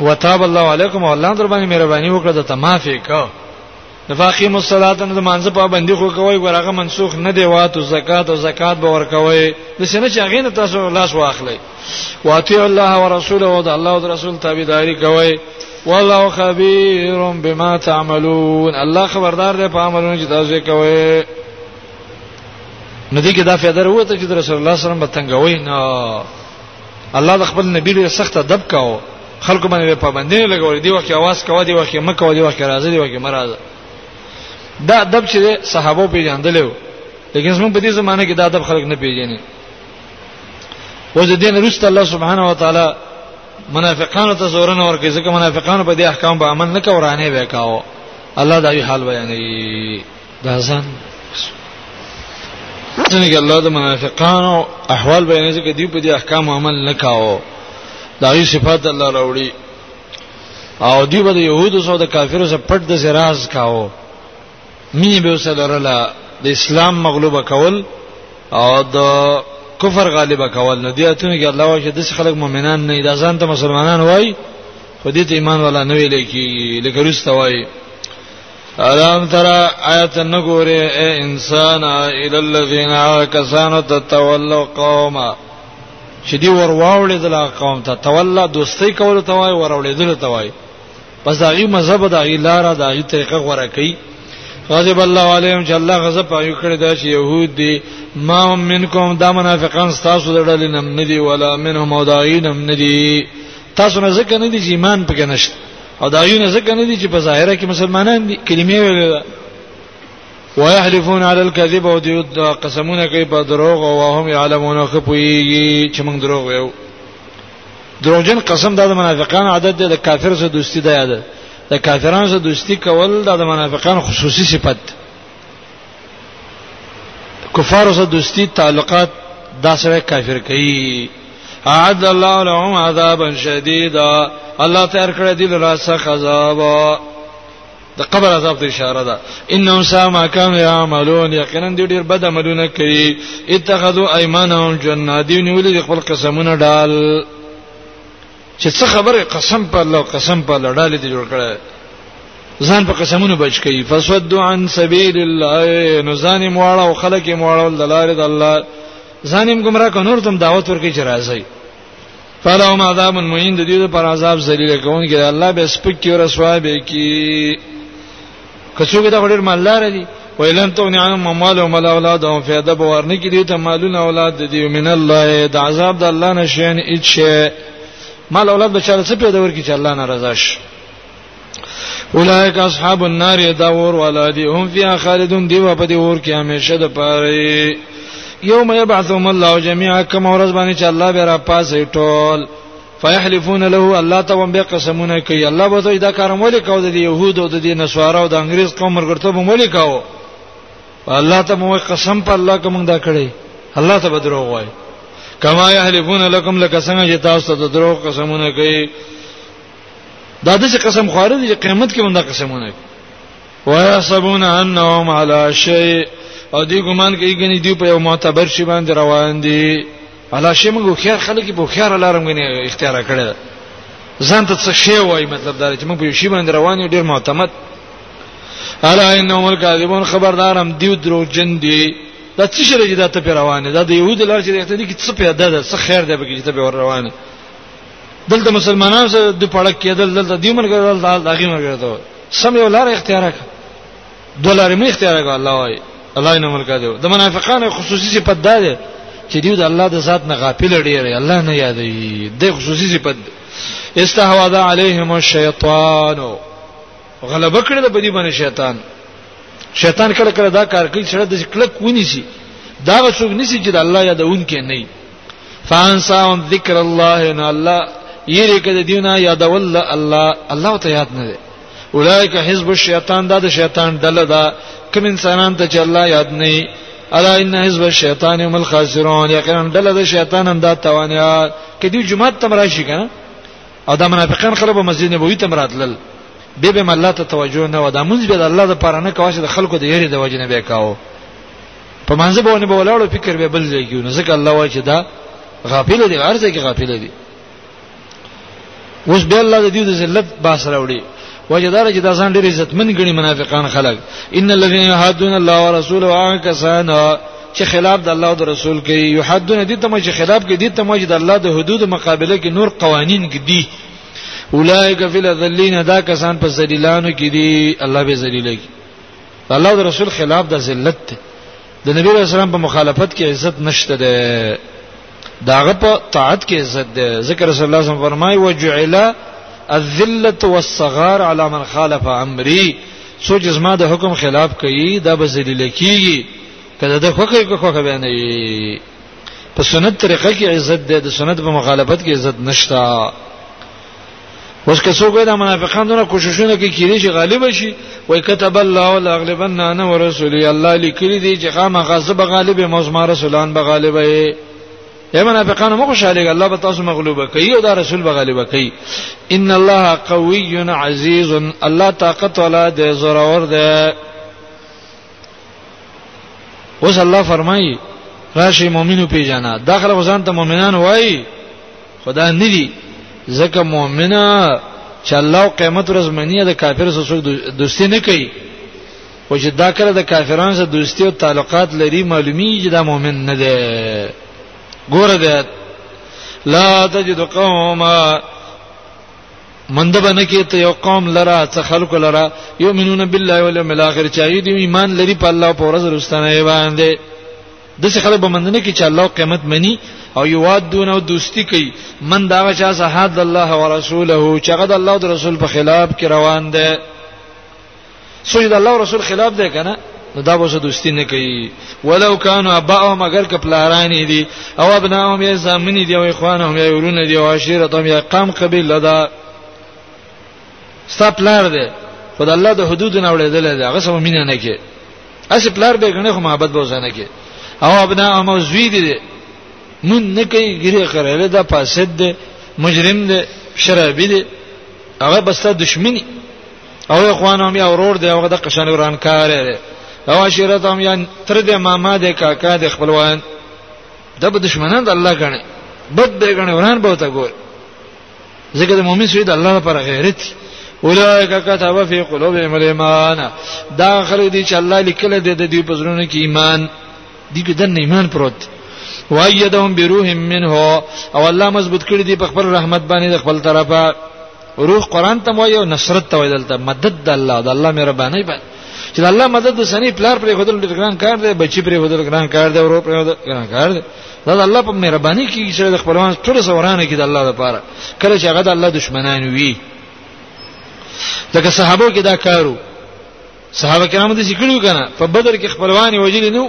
وتاب الله علیکم الله در باندې مهرباني وکړه ته معافي کو د فاقیم الصلاه د مانزه پابندي خو کوي ورغه منسوخ نه دی واتو زکات او زکات به ور کوي د سینې چې هغه تاسو لاس واخلئ واطیع الله ورسوله او د الله او رسول تابعداري کوي والله خبير بما تعملون الله خبردار دی په عملونو چې تاسو کوي ندی کې دا فیدر وته چې رسول الله صلی الله علیه وسلم بتنګوي نه الله د خپل نبی له سخت ادب کاو خلکو باندې پابندې لګول دی وخت आवाज کاوه دی وخت مکه و دی وخت راځي دی وخت مرزه دا ادب چې صحابه پیژندلو لیکن زموږ په دې زمانه کې دا ادب خلک نه پیژني او د دین رسول الله سبحانه و تعالی منافقانو ته زور نه ورکړي ځکه منافقانو په دې احکام به عمل نه کورانه وکاو الله دا وی حال بیانوي دا ځان څنګه الله د منافقانو احوال بیانوي چې دوی په دې احکام عمل نه کاو دا یي صفات الله راوړي او دوی به د يهودو سره د کافرو سره پټ د راز کاو مینه به وسه لرله د اسلام مغلوبه کول او د کفر غالبه کول نو دي اتونه کې الله واشه د خلک مؤمنان نه د ځان ته مسلمانان وای خو دې ته ایمان ولا نه ویل کی لکه رسته وای الم ترى آیت نګوره اے انسان الى الذين كسانوا تتولوا قوما چې دی ورواولې د قوم ته تولى دوستي کول ته وای ورولې دل ته وای پس داغي مذهب داغي لار داغي طریقه غوړه کوي غضب الله علیهم چې الله غضب پایو کړی دا چې يهود دي ما هم منکم دا منافقان تاسو د ډلې نم ندي ولا منهم او داغین هم ندي تاسو نه ځکه نه دي چې ایمان پکې نشته او داغین ځکه نه دي چې په ظاهره کې مسلمانان دي کلمې ویل ويحلفون على الكذب او دوی قسمونه کوي په دروغ او هم يعلمون خو پويږي چې موږ دروغ ویو دروغجن قسم د منافقان عادت دی د کافر سره دوستی دی عادت د کافرانو سره دوستی کول د منافقان خصوصي صفت کفار سره دوستی تعلقات دا سره کافر کوي اعد الله لهم عذابا شديدا الله تیر کړی دی لرا سخت عذاب د قبر عذاب ته اشاره ده انهم سما كان يعملون یقینا دې ډېر بد عملونه کوي اتخذوا ايمانهم جنات دی نیولې خپل قسمونه ډال چې څه خبره قسم په الله قسم په الله ډالې دې جوړ کړه ځان په قسمونو بچ کی فسد عن سبیل الله نو ځان مواړه او خلک مواړه د لارې د الله ځان گمراه کنور تم دعوت ورکړي چې راځي فلهم عذاب مهین د دې پر عذاب ذلیل کون کې الله به سپک کې رسوا به کې کڅوګه دا ډېر مالدار دي ویلن تو نه عام مال او مال اولاد او فیدا به ورنه کې دي ته مالونه اولاد دي من الله د عذاب د الله نشین اچ مال اولاد به چاله څه پیدا ورکی چې الله ناراضه شي اولائک اصحاب النار دا ور والا دي هم فيها خالدون دی په دې ور کې همیشه د پاره یوم یبعثهم الله جميعا کما ورځ باندې چې الله به را پاسې ټول فیحلفون له الله ته هم به قسمونه کوي الله به دوی دا کارم ولې کاو د يهود او د دین سوارو او د انګريز قوم مرګرته به ولې کاو الله ته مو قسم په الله کوم دا کړی الله ته به دروغ وای کما یحلفون لكم لکه څنګه چې تاسو ته دروغ قسمونه کوي دا د قسم خواره دي قیامت کې مونږه قسمونه کوي ويحسبون انهم على شيء او دی ګمان کوي ګنې دی په یو معتبر شی باندې روان دي علا شی موږ خیر خلک په خیر لارم غني اختیار کړی ځان ته څه شی وای مطلب دا چې موږ په شی باندې روان یو ډیر معتمد الا انهم الكاذبون خبردارم دیو درو جن دی دا څه شی دی دا ته روانه دا د یهود لار چې دې ته دي کې څه پیدا ده څه خیر دی به کې ته روانه دلته مسلمانانو سره د پړک کېدل دلته دی مرګ دلته داغي مرګ ته سم یو لار اختیار کړ دولار مې اختیار کړ الله وايي الله نه مرګ دی د منافقانو خصوصي صفت ده چې دیو د الله د ذات نه غافل ډیر الله نه یادوي د خصوصي صفت استحواذ علیهم الشیطان غلبه کړې د بدی باندې شیطان شیطان کله کله دا کار کوي چې د کلک ونی شي دا څوک نسی چې د الله یادون کې نه فانساهم ذکر الله ان الله یری کده دیونه یادول الله الله ته یاد نه دی اولایک حزب الشیطان دا د شیطان ډله ده کوم انسانان ته چې الله یاد نه الا ان حزب الشیطان هم الخاسرون یقینا ډله د شیطان هم دا توانیا کدی جمعه تم راشي کنه او دا منافقان خلک په مسجد نبوي تم راتلل به به الله ته توجه نه و دا مونږ به الله د پاره نه کوي چې د خلکو د یری د وجنه به کاو په منځ باندې به ولاړو فکر به بل ځای کیو نو ځکه الله وایي چې دا غافل دي هر ځای کې غافل دي اوس به الله د دې د ذلت باس راوړي وجدار چې دا ځان ډېر عزتمن ګڼي منافقان خلک ان الذين يحدون الله ورسوله وعكسان چې خلاف د الله او د رسول کې يحدون دي ته چې خلاف کې دي ته چې د الله د حدود مقابله کې نور قوانين کې دي اولئک فی الذلین دا کسان په ذلیلانو کې دي الله به ذلیل کی الله او رسول خلاف د ذلت دی د نبی رسول اسلام په مخالفت کې عزت نشته ده داغه په طاعت کې عزت ده ذکر رسول الله صلی الله علیه وسلم فرمایي وجعل الذلت والصغار على من خالف امري سوچ زما د حکم خلاف کوي دا به ذلیل کیږي کله د خوخه کو خوخه بیان په سنت طریقه کې عزت ده د سنت په مخالفت کې عزت نشته اوس که څوک دا منافقان دونه کوششونه کوي کېږي چې غالب شي وای كتب الله ولا اغلبن انا ورسولي الله لیکلي دي چې خامہ غضب غالب مزما رسولان به غالب وي اے منافقان مو خوشاله الله به تاسو مغلوبه کوي او دا رسول به غالبه کوي ان الله قوي عزيز الله طاقت ولا دي زورور ده اوس الله فرمایي راشي مؤمنو پیژنه داخله وزن ته مؤمنان وای خدا ندي ځکه مؤمنه چې الله قیامت ورځ منی د کافر سره څوک دوستی نه کوي او چې دا کړه د کافرانو سره دوستی او تعلقات لري معلومی چې دا مؤمن نه دی ګوره ده لا تجد قوما مند باندې کې ته یو قوم لرا څه خلق لرا یؤمنون بالله والیوم الاخر چا یې دی ایمان لري په الله او په ورځ رستنه باندې د څه خلک بمندنه کې چې الله قیامت مني او یوادون او دوستی کوي من دا چا سحاد الله ورسوله چې غد الله او رسول په خلاف کې روان دي سوی د الله رسول خلاف دی کنه نو دا به دوستی نه کوي ولو کانوا باو مگر کپلاران دي او ابناهم یې زامن دي او اخوانهم یې ورونه دي او عشیرتهم یې قام قبیله ده ستا پلار دی خو د الله د حدود نه وړېدل دی هغه سم مين نه کې اس پلار به غنه خو محبت به وسانه کې او ابنا امو زوی دی نون نه کوي ګری خړل دا فاسد دی مجرم دی شرابي دی هغه بس دشمنی او اخوان هم یا ورور دی هغه د قشن وران کار دی او عشیرت هم یا تر دې ماما دی کاکا دی خپلوان د به دشمنان د الله غني بد به غني وران به تا ګور ځکه د مؤمن سوی د الله لپاره غیرت اولئک کتب فی قلوبهم الايمان دا خلک دي چې الله لیکل دي د دې پزرونو کې ایمان دي کې د ایمان پروت دی وایدهم بروح منه او الله مضبوط کړی دی په خپل رحمت باندې د خپل طرفه روح قران ته وایو نصرت ته وایي دلته مدد د الله د الله مهرباني باندې چې الله مدد د سني پلار پر خدل ډیر ګران کار دی بچی پر خدل ګران کار دی ورو پر خدل ګران کار دی دا د الله په مهرباني کې چې د خپلوان ټول سورانه کې د الله لپاره کله چې هغه د الله دشمنان وي ځکه صحابه کې دا کارو صحابه کرامو د ذکر وکړه په بدر کې خپلوان وجلی نو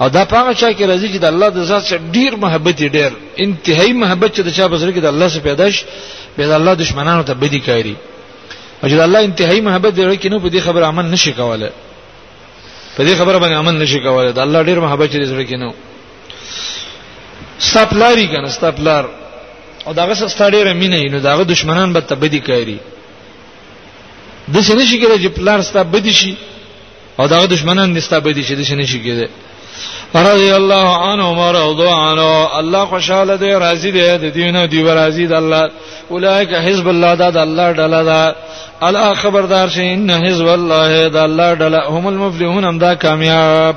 او دا پاغه چا کې راځي چې د الله د ذات سره ډیر محبت ډیر انتهایی محبت چې د چا په سره کې د الله سره پیدا شي به د الله دشمنانو ته بدی کوي او چې د الله انتهایی محبت دی کې نو په دې خبره عمل نشي کولای په دې خبره باندې عمل نشي کولای د الله ډیر محبت چې سره کې نو ستاپلاری کنه ستاپلار او داغه سره ستاډیر مینه نو داغه دشمنان به تبدی کوي د څه نشي کېږي چې پلار ستا بدی شي او دا دشمنان نستا به دي چې د شنه شي کېده رضی الله عنه عمر رضو عنه الله خوشاله دی راضی دی د دینه دی راضی د الله اولایک حزب الله دا د الله ډله ده الا خبردار شي ان حزب الله دا الله ډله هم المفلحون هم دا کامیاب